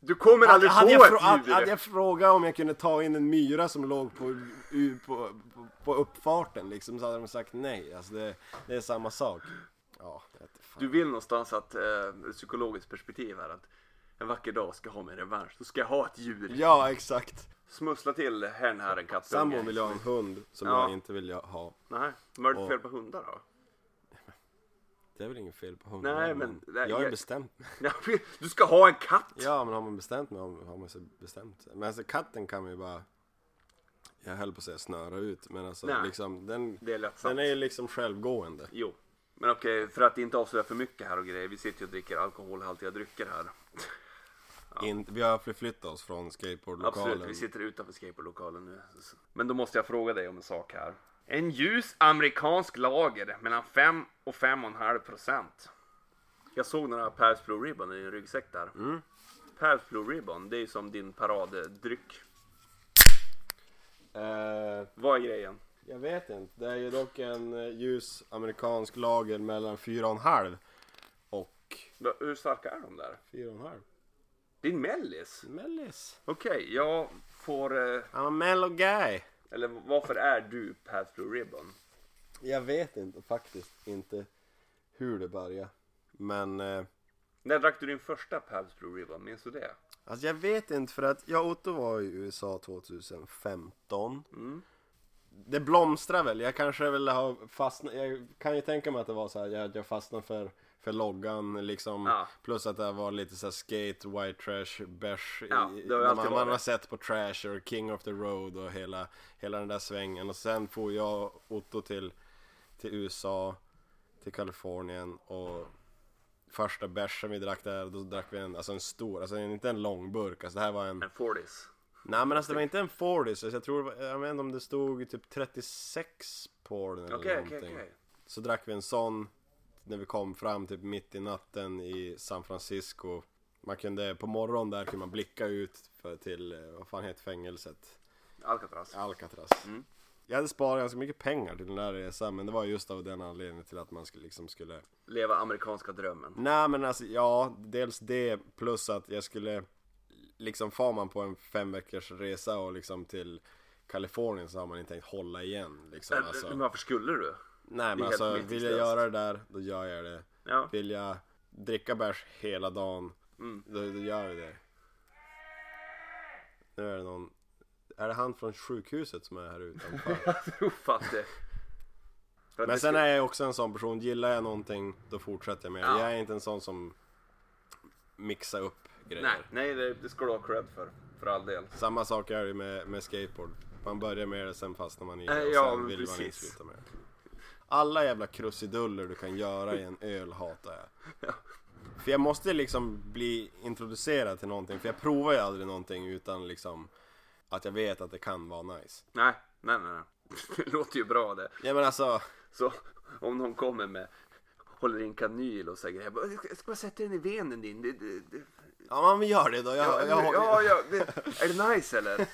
Du kommer hade, aldrig hade, få jag, frå- ett hade, hade jag frågat om jag kunde ta in en myra som låg på, på, på, på uppfarten liksom så hade de sagt nej. Alltså det, det är samma sak. Ja. Du vill någonstans att, eh, psykologiskt perspektiv här, att en vacker dag ska ha min revansch. Då ska jag ha ett djur. Ja exakt. Smussla till hen här en kattunge. Sambon vill jag ha en hund som Ja. jag inte vill ha. Nej, vad är det Och- fel på hundar då? Det är väl inget fel på hundar. Nej, men- nej, jag har ju jag- bestämt mig. Ja, Du ska ha en katt! Ja men har man bestämt mig har man sig bestämt sig. Men alltså katten kan man ju bara Jag höll på att säga snöra ut men alltså Nej. liksom den, Det är lättsamt. den är ju liksom självgående. Jo. Men okej, för att inte avslöja för mycket här och grejer. Vi sitter ju och dricker alkoholhaltiga drycker här. In, vi har förflyttat oss från skateboardlokalen. Absolut, vi sitter utanför skateboardlokalen nu. Men då måste jag fråga dig om en sak här. En ljus amerikansk lager mellan 5 och 5,5 procent. Jag såg några Pabst Blue Ribbon i en ryggsäck där. Mm. Pabst Blue Ribbon, det är ju som din paraddryck. Eh, Vad är grejen? jag vet inte. Det är ju dock en eh, ljus amerikansk lager mellan 4,5 och Hur starka är de där? 4,5. Din mellis? Mellis. Okej, jag får... Eh, I'm a mellow guy. eller varför är du Pabst Blue Ribbon? Jag vet inte faktiskt inte hur det började. Men eh, När drack du din första Pabst Blue Ribbon? Minns du det? Alltså jag vet inte för att jag och Otto var i USA 2015 Mm. Det blomstrar väl, jag kanske väl har fastnat, jag kan ju tänka mig att det var så här, jag, jag fastnade för, för loggan liksom Ja. Plus att det var lite så här skate, white trash, beige Ja, man, man har sett på trash och king of the road och hela, hela den där svängen Och sen får jag och Otto till, till USA, till Kalifornien och Första bärsen vi drack där, då drack vi en, alltså en stor, alltså inte en lång burk, alltså det här var en En 40s? Nej men alltså det var inte en 40 så jag tror, jag vet inte om det stod typ 36 på den eller Okej, någonting okej, okej. Så drack vi en sån när vi kom fram typ mitt i natten i San Francisco Man kunde, på morgonen där kunde man blicka ut för, till, eh, vad fan heter fängelset? Alcatraz. Alcatraz Mm. Jag hade sparat ganska mycket pengar till den där resan men det var just av den anledningen till att man skulle, liksom skulle Leva amerikanska drömmen. Nej men alltså ja, dels det plus att jag skulle Liksom far man på en fem veckors resa och liksom till Kalifornien så har man inte tänkt hålla igen liksom alltså. men varför skulle du? Nej men alltså vill jag göra det där, då gör jag det Ja. Vill jag dricka bärs hela dagen, Mm. då, då gör vi det Nu är det någon Är det han från sjukhuset som är här utanför? Jag tror fan det. Men sen är jag också en sån person, gillar jag någonting då fortsätter jag med det. Ja. Jag är inte en sån som mixar upp grejer. Nej, nej det, det ska du ha cred för. för all del. Samma sak är det med, med skateboard. Man börjar med det, sen fastnar man i det Eh, och ja, sen vill man inte precis. sluta med det. Alla jävla krusiduller du kan göra i en öl hatar jag. Ja. För jag måste liksom bli introducerad till någonting, för jag provar ju aldrig någonting utan liksom att jag vet att det kan vara nice. Nej, nej, nej. nej. Det låter ju bra det. Ja men alltså, Så om någon kommer med håller i en kanyl och säger jag, bara, jag ska- bara sätta den i venen din. Det, det, det. ja men vi gör det då. Jag, Ja, jag, ja, ja, är det nice eller?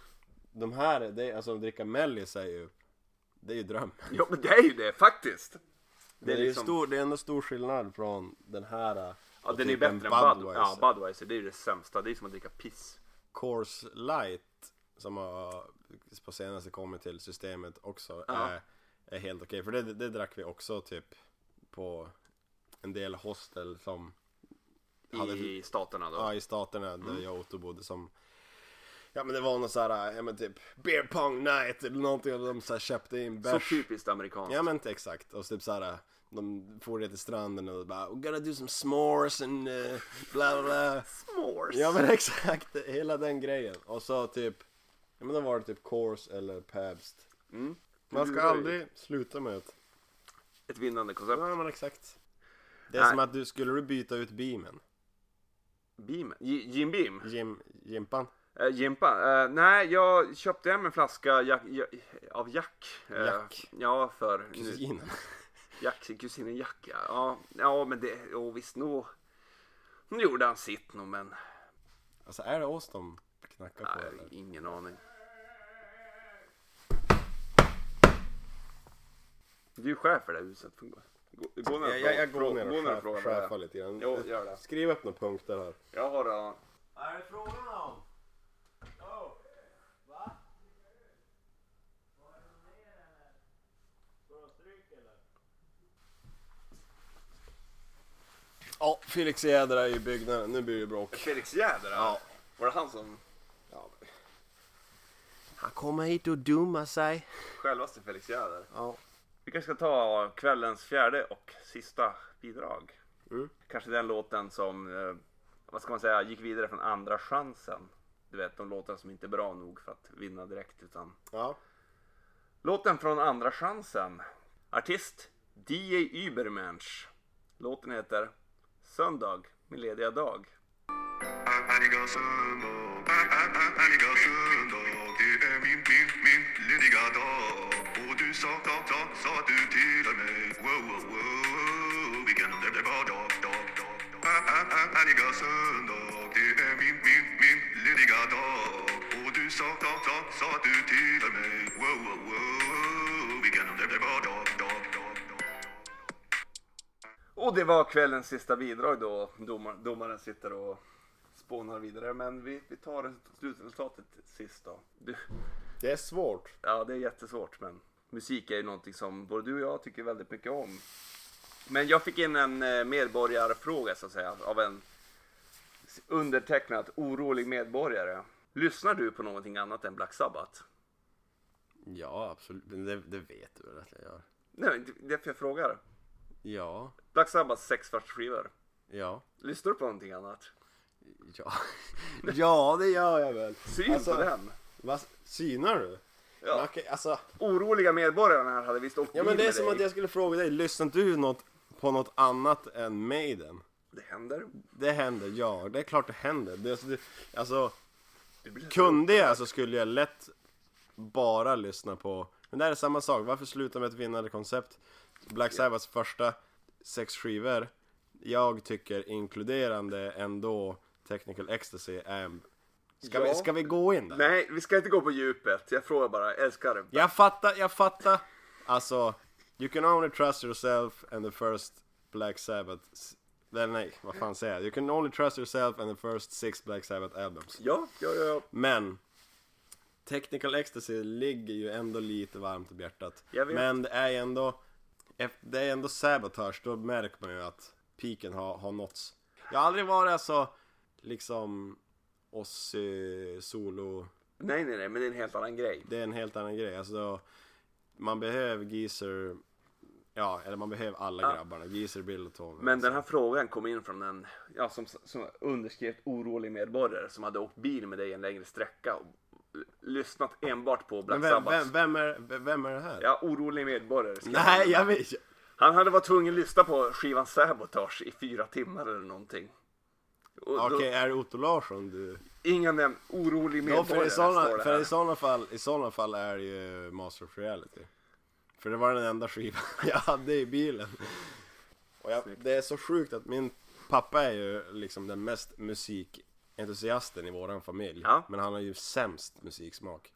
De här, det, alltså att dricka mellis är ju, det är ju dröm. Ja men det är ju det faktiskt. Det är, är ju liksom- stor, det är ändå stor skillnad från den här Ja den är typ bättre än Budweiser. Ja Budweiser. Det är ju det sämsta. Det är som att dricka piss. Course Light som har på senaste kommit till systemet också Ja. är, är helt okej. För det, det drack vi också typ på en del hostel som hade, I staterna då. ja, i staterna där Mm. jag och Otto bodde som Ja men det var någon såhär, ja men typ beer pong night eller någonting och de så här köpte in Så bärs typiskt amerikanskt. Ja men inte exakt, och så typ såhär De for ner till stranden och bara We gotta do some s'mores and uh, bla bla bla S'mores. Ja men exakt, hela den grejen. Och så typ, ja men då var det typ Course eller Pabst. Mm. Man ska ju aldrig sluta med ett. Ett vinnande koncept. Ja men exakt. Det är Nej. som att du, skulle du byta ut beamen? Beam. J- Jim Beam. Jim, Jimpan? Uh, Jimpa. Eh, nej, jag köpte hem en flaska Jack, ja, av Jack. Eh, Jack. Ja, för nu, Kusinen? Jack, kusinen Jack ja. ja. Ja, men det, oh, visst nog. Nu gjorde han sitt nog, men Alltså är det oss de knackar på nej, eller? ingen aning. Du är chef för det här huset. Gå, gå ner och Jag, jag, jag går ner gå och ner det är. lite grann. Jo, gör det. Skriv upp några punkter här. Jag har uh, Vad är det frågan om? Ja, Felix Jäder är i byggnaden. Nu blir det bråk. Felix Jäder. Ja. Var det han som Ja. Han kommer hit och dummar sig. självaste Felix Jäder? Ja. Vi kanske ska ta kvällens fjärde och sista bidrag. Mm. Kanske den låten som, eh, vad ska man säga, gick vidare från andra chansen. Du vet, de låtar som inte är bra nog för att vinna direkt. Utan Ja. låten från andra chansen. Artist DJ Übermensch. Låten heter Söndag, min lediga dag. Söndag, söndag Det är min, min, min lediga dag Och du sa, sa, sa, sa du till mig Wow, wow, wow Vilken underbar dag, dag, dag, Härliga söndag Det är min, min, min lediga dag Och du sa, sa, sa, sa du till mig Wow, wow, wow Vilken underbar dag, dag, dag, och det var kvällens sista bidrag då. Domar, domaren sitter och spånar vidare. Men vi, vi tar slutresultatet sist då. Du, Det är svårt. ja, det är jättesvårt men musik är ju någonting som både du och jag tycker väldigt mycket om. Men jag fick in en eh, medborgarfråga så att säga av en undertecknad orolig medborgare. Lyssnar du på någonting annat än Black Sabbath? Ja, absolut. Det, det vet du väl att jag gör? Nej, det är därför jag frågar. Ja. Black Sabbaths sex skivor. Ja. Lyssnar du på någonting annat? Ja. ja, det gör jag väl. Syn Alltså, på den. Vad synar du? Ja. Men okej, alltså. Oroliga medborgarna här hade visst åkt Ja men det är som dig. att jag skulle fråga dig, lyssnar du något, på något annat än Maiden? Det händer. Det händer, ja. Det är klart det händer. Det, alltså, det, alltså, Det kunde jag så skulle jag lätt bara lyssna på... Men det här är samma sak, varför sluta med ett vinnande koncept? Black Sabbaths första sex skivor, jag tycker inkluderande ändå Technical Ecstasy är... Ska, Ja. vi, ska vi gå in där? Nej, vi ska inte gå på djupet. Jag frågar bara, älskar du? Jag fattar, jag fattar. Alltså, you can only trust yourself and the first Black Sabbath... Eller nej, vad fan säger jag? You can only trust yourself and the first six Black Sabbath albums. Ja, ja, ja. Men Technical Ecstasy ligger ju ändå lite varmt om hjärtat. Men det är ju ändå Det är ändå Sabotage, då märker man ju att piken har, har nåtts. Jag har aldrig varit alltså liksom Ozzy solo Nej, nej, nej, men det är en helt annan grej. Det är en helt annan grej. Alltså, man behöver Geezer Ja, eller man behöver alla Ja. grabbarna. Geezer, Bill och Tony. Men den här frågan kom in från en ja, som, som underskrev orolig medborgare som hade åkt bil med dig en längre sträcka och lyssnat enbart på Black vem, Sabbath. vem, vem, är, vem är det här? Ja, orolig medborgare. Nej, jag vet Han hade varit tvungen att lyssna på skivan Sabotage i fyra timmar eller någonting. Okej, är det Otto Larsson du... Ingen nämnd orolig medborgare för i står såna, det för i såna fall, i såna fall är det ju Master of Reality. För det var den enda skivan jag hade i bilen. Och jag, det är så sjukt att min pappa är ju liksom den mest musikentusiasten i våran familj. Ja. Men han har ju sämst musiksmak.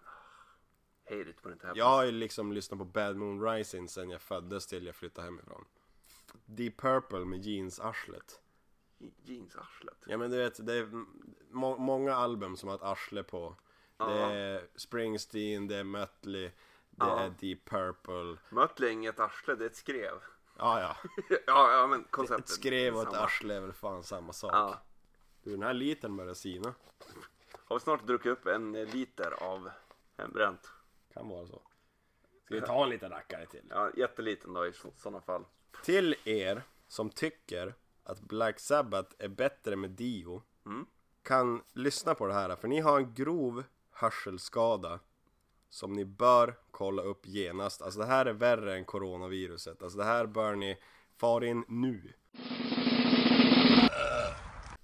Får inte hända. Jag har ju liksom lyssnat på Bad Moon Rising sen jag föddes till jag flyttade hemifrån. Deep Purple med jeansarslet. Jeansarslet. Ja men du vet, det är må- många album som har ett arsle på. Det är Springsteen, det är Mötley, det Ja. är Deep Purple. Mötley är inget arsle, det är ett skrev. Ja ja, ja, ja, men konceptet. ett skrev och ett arsle är väl fan samma sak. Ja. Du den här litern börjar sina. Har vi snart druckit upp en liter av hembränt? Kan vara så. Ska vi ta en liten rackare till? Ja, jätteliten då i sådana fall. Till er som tycker att Black Sabbath är bättre med Dio Mm. kan lyssna på det här för ni har en grov hörselskada som ni bör kolla upp genast. Alltså det här är värre än coronaviruset. Alltså det här bör ni fara in nu.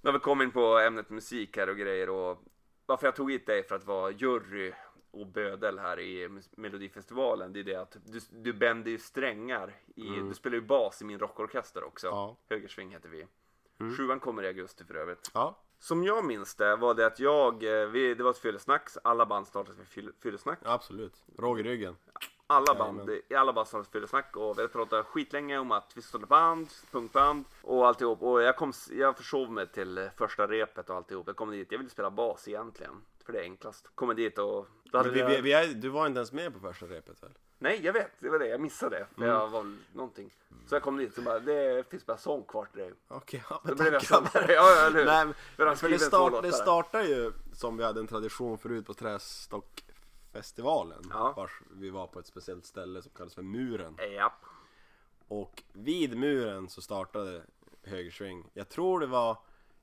Nu har vi kommit in på ämnet musik här och grejer och varför jag tog hit dig för att vara jury och bödel här i Melodifestivalen det är det att du, du bänder ju strängar i, du spelar ju bas i min rockorkester också. Ja. Högersving heter vi. Sjuan kommer i augusti för övrigt. Ja, Som jag minns det var det att jag, eh, vi, det var ett fyllesnack, alla band startade med fyll- fyllesnack. absolut. Råg i ryggen. Alla band, Jajamän. i alla band startade fyllesnack och vi pratat skitlänge om att vi startade band, punkband och alltihop. Och jag, kom, jag försov mig till första repet och alltihop. Jag kom dit, jag ville spela bas egentligen. För det är enklast. Kommer dit och... Men vi, vi, vi, vi är, du var inte ens med på första repet väl? Nej, jag vet. Det var det. Jag missade det. För Mm. jag var någonting. Så jag kom dit och bara, det finns bara sång kvar till dig. Okej, ja men blev jag tack sån grabbar. där. Ja, ja, eller hur? Nej, men- För det, start, det startar ju som vi hade en tradition förut på Trästockfestivalen. Ja. Vars vi var på ett speciellt ställe som kallas för Muren. Japp. Och vid muren så startade högersving. Jag tror det var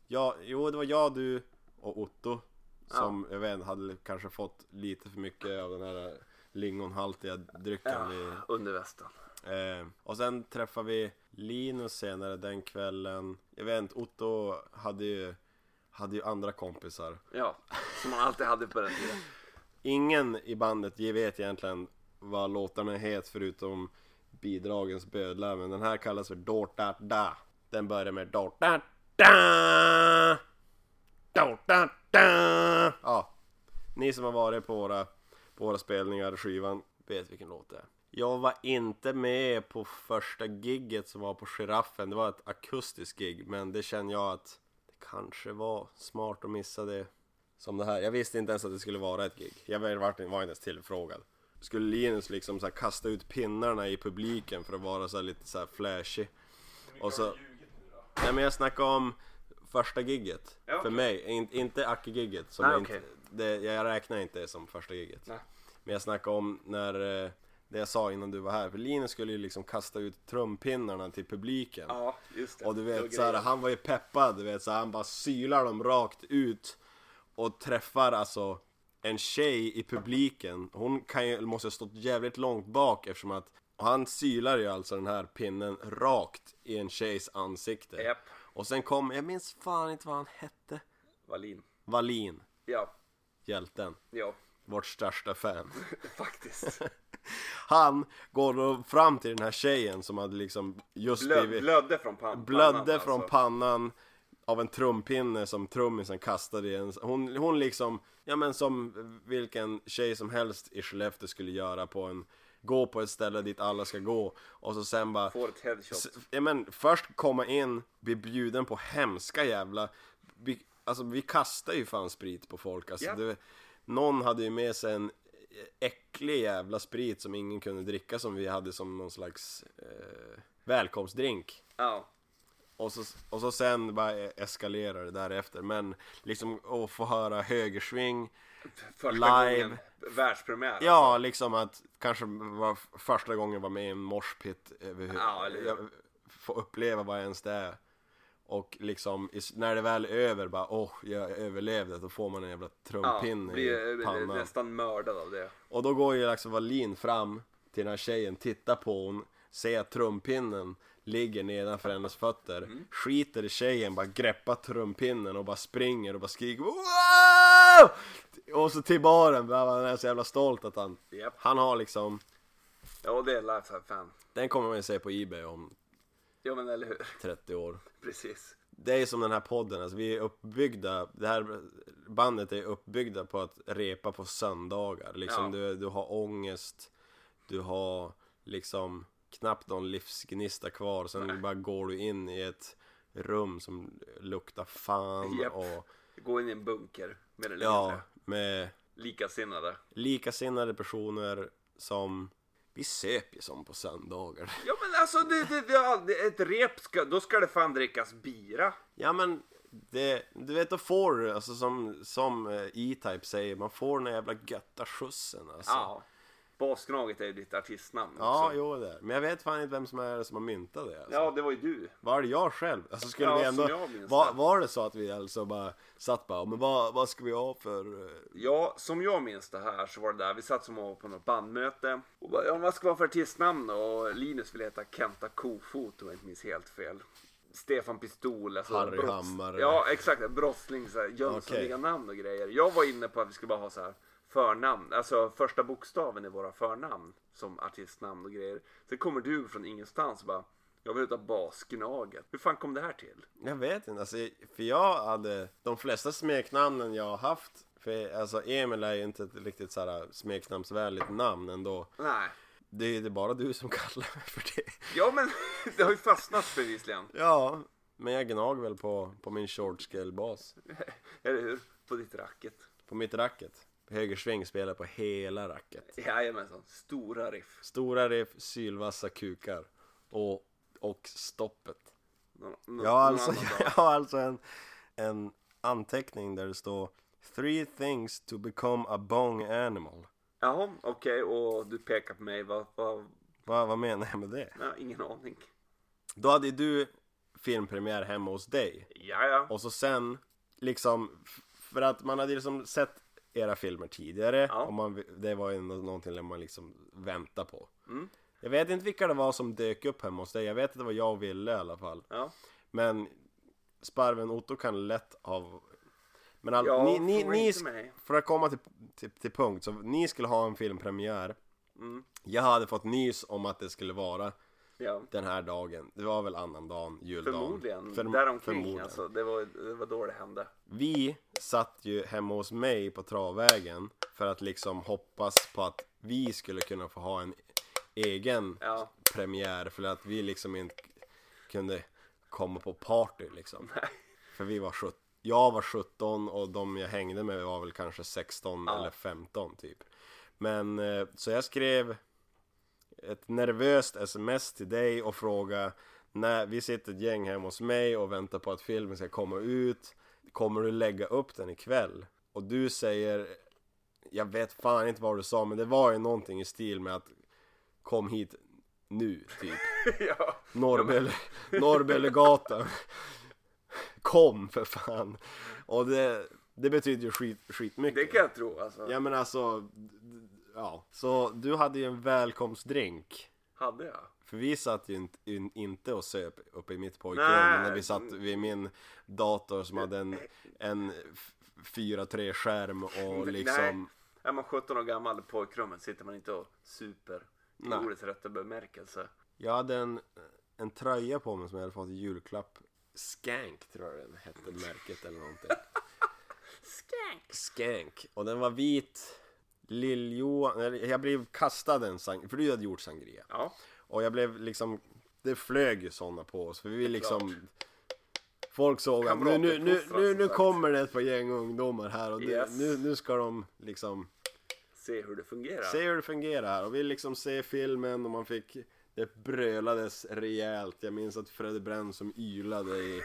jag, jo det var jag, du och Otto. Som jag vet hade kanske fått lite för mycket av den här lingonhaltiga drycken. vi- Under västen. Eh, och sen träffade vi Linus senare den kvällen. Jag vet inte, Otto hade ju, hade ju andra kompisar. Ja, som man alltid hade på den tiden. Ingen i bandet vet egentligen vad låtarna heter förutom bidragens bödlar. Men den här kallas för Dorta Da. Den börjar med Dorta Da. Dorta Da. Ja, ni som har varit på våra, på våra spelningar, skivan, vet vilken låt det är. Jag var inte med på första gigget som var på Giraffen. Det var ett akustiskt gig, men det känner jag att det kanske var smart att missa det som det här. Jag visste inte ens att det skulle vara ett gig. Jag var inte ens tillfrågad. Skulle Linus liksom så här kasta ut pinnarna i publiken för att vara så här lite så här flashy. Och så... Nej men jag snackar om första gigget. Ja, För okej. mig, In, inte Acke-gigget. som Nej, jag okej. inte, det, jag räknar inte det som första gigget. Nej. Men jag snackar om när, eh, det jag sa innan du var här. För Linus skulle ju liksom kasta ut trumpinnarna till publiken. Ja, just det. Och du vet såhär, grejen. han var ju peppad, du vet så han bara sylar dem rakt ut och träffar alltså en tjej i publiken. Hon kan ju, måste ha stått jävligt långt bak eftersom att han sylar ju alltså den här pinnen rakt i en tjejs ansikte. Japp. Och sen kom, jag minns fan inte vad han hette. Wallin. Wallin, Ja, hjälten. ja, Vårt största fan. faktiskt. Han går då fram till den här tjejen som hade liksom just Blöd, blivit blödde från pan- blödde pannan, från alltså. pannan av en trumpinne som trummisen kastade i en, hon, hon liksom, ja men som vilken tjej som helst i Skellefteå skulle göra på en, gå på ett ställe dit alla ska gå och så sen bara Får ett headshot. S- Ja men först komma in, bli bjuden på hemska jävla vi, Alltså vi kastar ju fan sprit på folk alltså Ja. det, Någon hade ju med sig en äcklig jävla sprit som ingen kunde dricka som vi hade som någon slags eh, välkomstdrink Ja. Och så, och så sen bara eskalerar det därefter men liksom att få höra högersving Första live gången. Världspremiär. Ja, liksom att kanske var första gången var med i en överhuvud- Ja, eller Få uppleva vad ens det är Och liksom, när det väl är över bara åh, jag överlevde Då får man en jävla Ja, trumpinne blir i eh, pannan nästan mördad av det. Och då går ju Axel Wallin fram till den här tjejen, tittar på hon, ser trumpinnen ligger nedanför hennes fötter, Mm. skiter i tjejen, bara greppar trumpinnen och bara springer och bara skriker wow! Och så till baren, han är så jävla stolt att han, Japp. han har liksom, Ja, det är Lifetime fan. den kommer man ju se på Ebay om Ja, men eller hur? 30 år. Precis. Det är som den här podden, alltså vi är uppbyggda, det här bandet är uppbyggda på att repa på söndagar. Liksom Ja. du, du har ångest, du har liksom knappt någon livsgnista kvar, sen bara går du in i ett rum som luktar fan Japp. och Gå in i en bunker, mer eller ja, mindre. med Likasinnade. likasinnade personer som vi söp ju som på söndagar. Ja, men alltså, det, det, det, det, ett rep, ska, då ska det fan drickas bira. Ja men det, du vet då får du, alltså som, som eh, E-Type säger, man får den jävla götta skjutsen alltså. Ja. Basgnaget är ju ditt artistnamn Ja, också. jo det. Men jag vet fan inte vem som är som har myntat det alltså. Ja, det var ju du. Var det jag själv? Alltså skulle Ja, vi ändå... som jag minns var, det. var det så att vi alltså bara satt bara, men vad, vad ska vi ha för... eh, Ja, som jag minns det här så var det där, vi satt som på något bandmöte och bara, ja vad ska vi ha för artistnamn Och Linus ville heta Kenta Kofot om jag inte minns helt fel. Stefan Pistol, alltså Harry Hammar. Ja, exakt. Brottsling, så här, Jönssonliga namn och grejer. Jag var inne på att vi skulle bara ha så här förnamn, alltså första bokstaven i våra förnamn som artistnamn och grejer. Sen kommer du från ingenstans och bara, jag vill heta Basgnaget. Hur fan kom det här till? Jag vet inte, alltså, för jag hade de flesta smeknamnen jag har haft för alltså Emil är ju inte ett riktigt såhär smeknamnsvänligt namn ändå Nej. Det är det är bara du som kallar mig för det Ja men, det har ju fastnat bevisligen. Ja, men jag gnag väl på, på min short scale bas Eller hur? På ditt racket. På mitt racket Högersving spelar på hela racket Jajamensan, stora riff. Stora riff, sylvassa kukar och, och stoppet Nå- nå- Jag har alltså, jag har alltså en, en anteckning där det står Three things to become a bong animal Jaha, okej, och du pekar på mig, vad, vad, vad, vad menar jag med det? nej, ingen aning. Då hade du filmpremiär hemma hos dig Ja, ja. Och så sen, liksom, för att man hade liksom sett era filmer tidigare Ja. och man, det var ju nå- någonting som man liksom väntar på. Mm. Jag vet inte vilka det var som dök upp hemma hos dig, jag vet att det var jag och Ville i alla fall. ja. Men Sparven Otto kan lätt av... Men all, Ja, ni, ni, ni, mig. för att komma till, till, till punkt, så ni skulle ha en filmpremiär. Mm. Jag hade fått nys om att det skulle vara ja. den här dagen. Det var väl annandagen, juldagen. Förmodligen, Förm- däromkring förmodligen. alltså. Det var, det var då det hände. Vi satt ju hemma hos mig på travvägen för att liksom hoppas på att vi skulle kunna få ha en egen Ja. premiär för att vi liksom inte kunde komma på party liksom. För vi var 17, jag var 17 och de jag hängde med var väl kanske 16 Ja. eller 15 typ. Men eh, så jag skrev ett nervöst sms till dig och fråga när vi sitter ett gäng hemma hos mig och väntar på att filmen ska komma ut Kommer du lägga upp den ikväll? Och du säger Jag vet fan inte vad du sa men det var ju någonting i stil med att Kom hit nu typ ja. Norrbälle, Norrbällegatan Kom för fan Och det, det betyder ju skit, skitmycket Det kan jag tro alltså. Ja men alltså Ja, så du hade ju en välkomstdrink Hade jag? För vi satt ju inte, in- inte och söp uppe i mitt pojkrum Nej. när vi satt vid min dator som hade en, en f- 4-3 skärm och Nej. liksom Är man 17 år gammal i pojkrummet sitter man inte och super. I Nej. ordets rätta bemärkelse. Jag hade en, en tröja på mig som jag hade fått i julklapp Skank tror jag den hette märket eller någonting Skank! Skank och den var vit Lill-Johan, jag blev kastad en sang, för du hade gjort sangria Ja. Och jag blev liksom Det flög ju sådana på oss för vi liksom Folk såg att nu, nu, nu, nu, nu kommer det ett par gäng ungdomar här och Yes. nu, nu, ska de liksom Se hur det fungerar. se hur det fungerar här och vi liksom se filmen och man fick det brölades rejält. Jag minns att Fredde Brenn som ylade i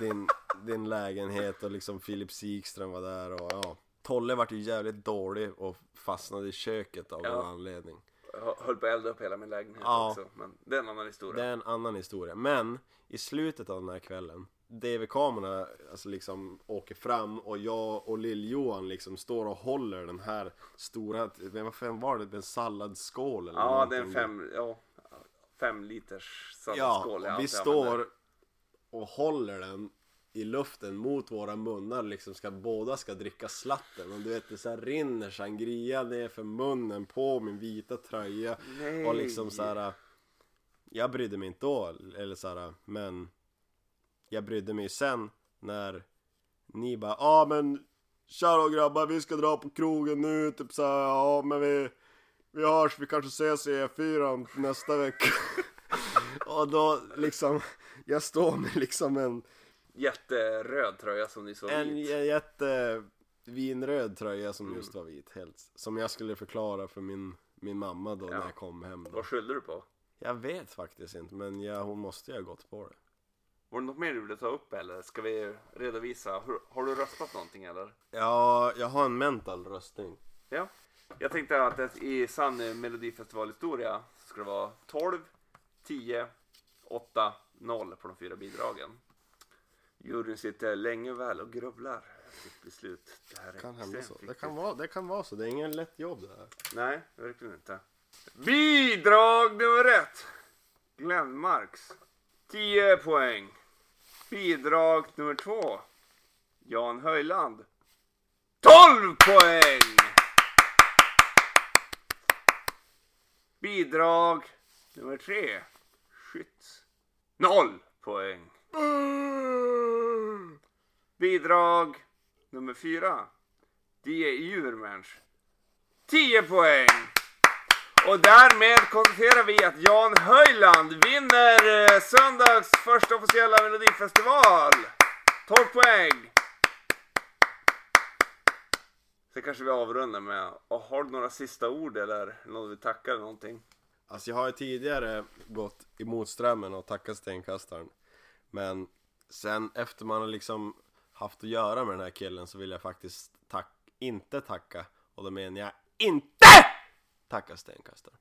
din, din lägenhet och liksom Filip Sikström var där och ja. Tolle vart ju jävligt dålig och fastnade i köket av Ja. någon anledning. Jag höll på att elda upp hela min lägenhet Ja. också. Men det är en annan historia. Det är en annan historia. Men i slutet av den här kvällen, DV-kamerorna alltså liksom åker fram och jag och Lill-Johan liksom står och håller den här stora, vad fan var det? En salladsskål eller Ja, det är en fem, ja, fem liters Ja, salladsskål. och vi står och håller den i luften mot våra munnar liksom ska båda ska dricka slatten och du vet det så här rinner sangria ner för munnen på min vita tröja Nej. och liksom så här. Jag brydde mig inte då eller så här, men jag brydde mig sen när ni bara ja ah, men tja då grabbar vi ska dra på krogen nu typ så här, ja men vi vi hörs vi kanske ses i E4 nästa vecka och då liksom jag står med liksom en Jätteröd tröja som ni såg en vit. j- jätte vinröd tröja som just var vit helt som jag skulle förklara för min min mamma då Ja. när jag kom hem då. Vad skyllde du på? Jag vet faktiskt inte men ja, hon måste ju ha gått på det Var det något mer du ville ta upp eller ska vi redovisa? Hur, har du röstat någonting eller? Ja, jag har en mental röstning Ja. Jag tänkte att det, i sann eh, melodifestivalhistoria så ska det vara 12, 10, 8, 0 på de fyra bidragen. Juryn sitter länge och väl och grubblar sitt beslut. Det här är kan hända så. Det kan, vara, det kan vara så. Det är ingen lätt jobb det här. Nej, verkligen inte. Bidrag nummer ett. Glenn Marks. 10 poäng. Bidrag nummer två. Jan Höjland. 12 poäng! Bidrag nummer tre. Skytts. 0 poäng. Bidrag nummer fyra. Det är Djurmensch. 10 poäng! Och därmed konstaterar vi att Jan Höjland vinner eh, söndags första officiella melodifestival. 12 poäng! Sen kanske vi avrundar med, och har du några sista ord eller något vi tackar eller någonting? Alltså jag har ju tidigare gått emot strömmen och tackat stenkastaren. Men sen efter man har liksom haft att göra med den här killen så vill jag faktiskt tack inte tacka. Och då menar jag INTE tacka stenkastaren.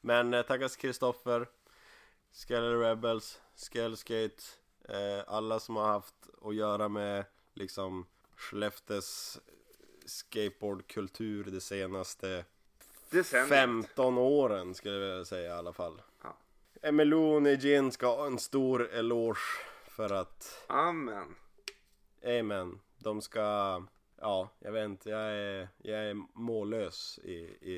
Men eh, tackas Kristoffer, Skeller Rebels, Skellskate, eh, alla som har haft att göra med liksom Skellefteås skateboardkultur det senaste Decenniet. 15 åren skulle jag säga i alla fall. Emelone Gin ska ha en stor eloge för att, Amen. amen, de ska, ja, jag vet inte, jag är, jag är mållös i, i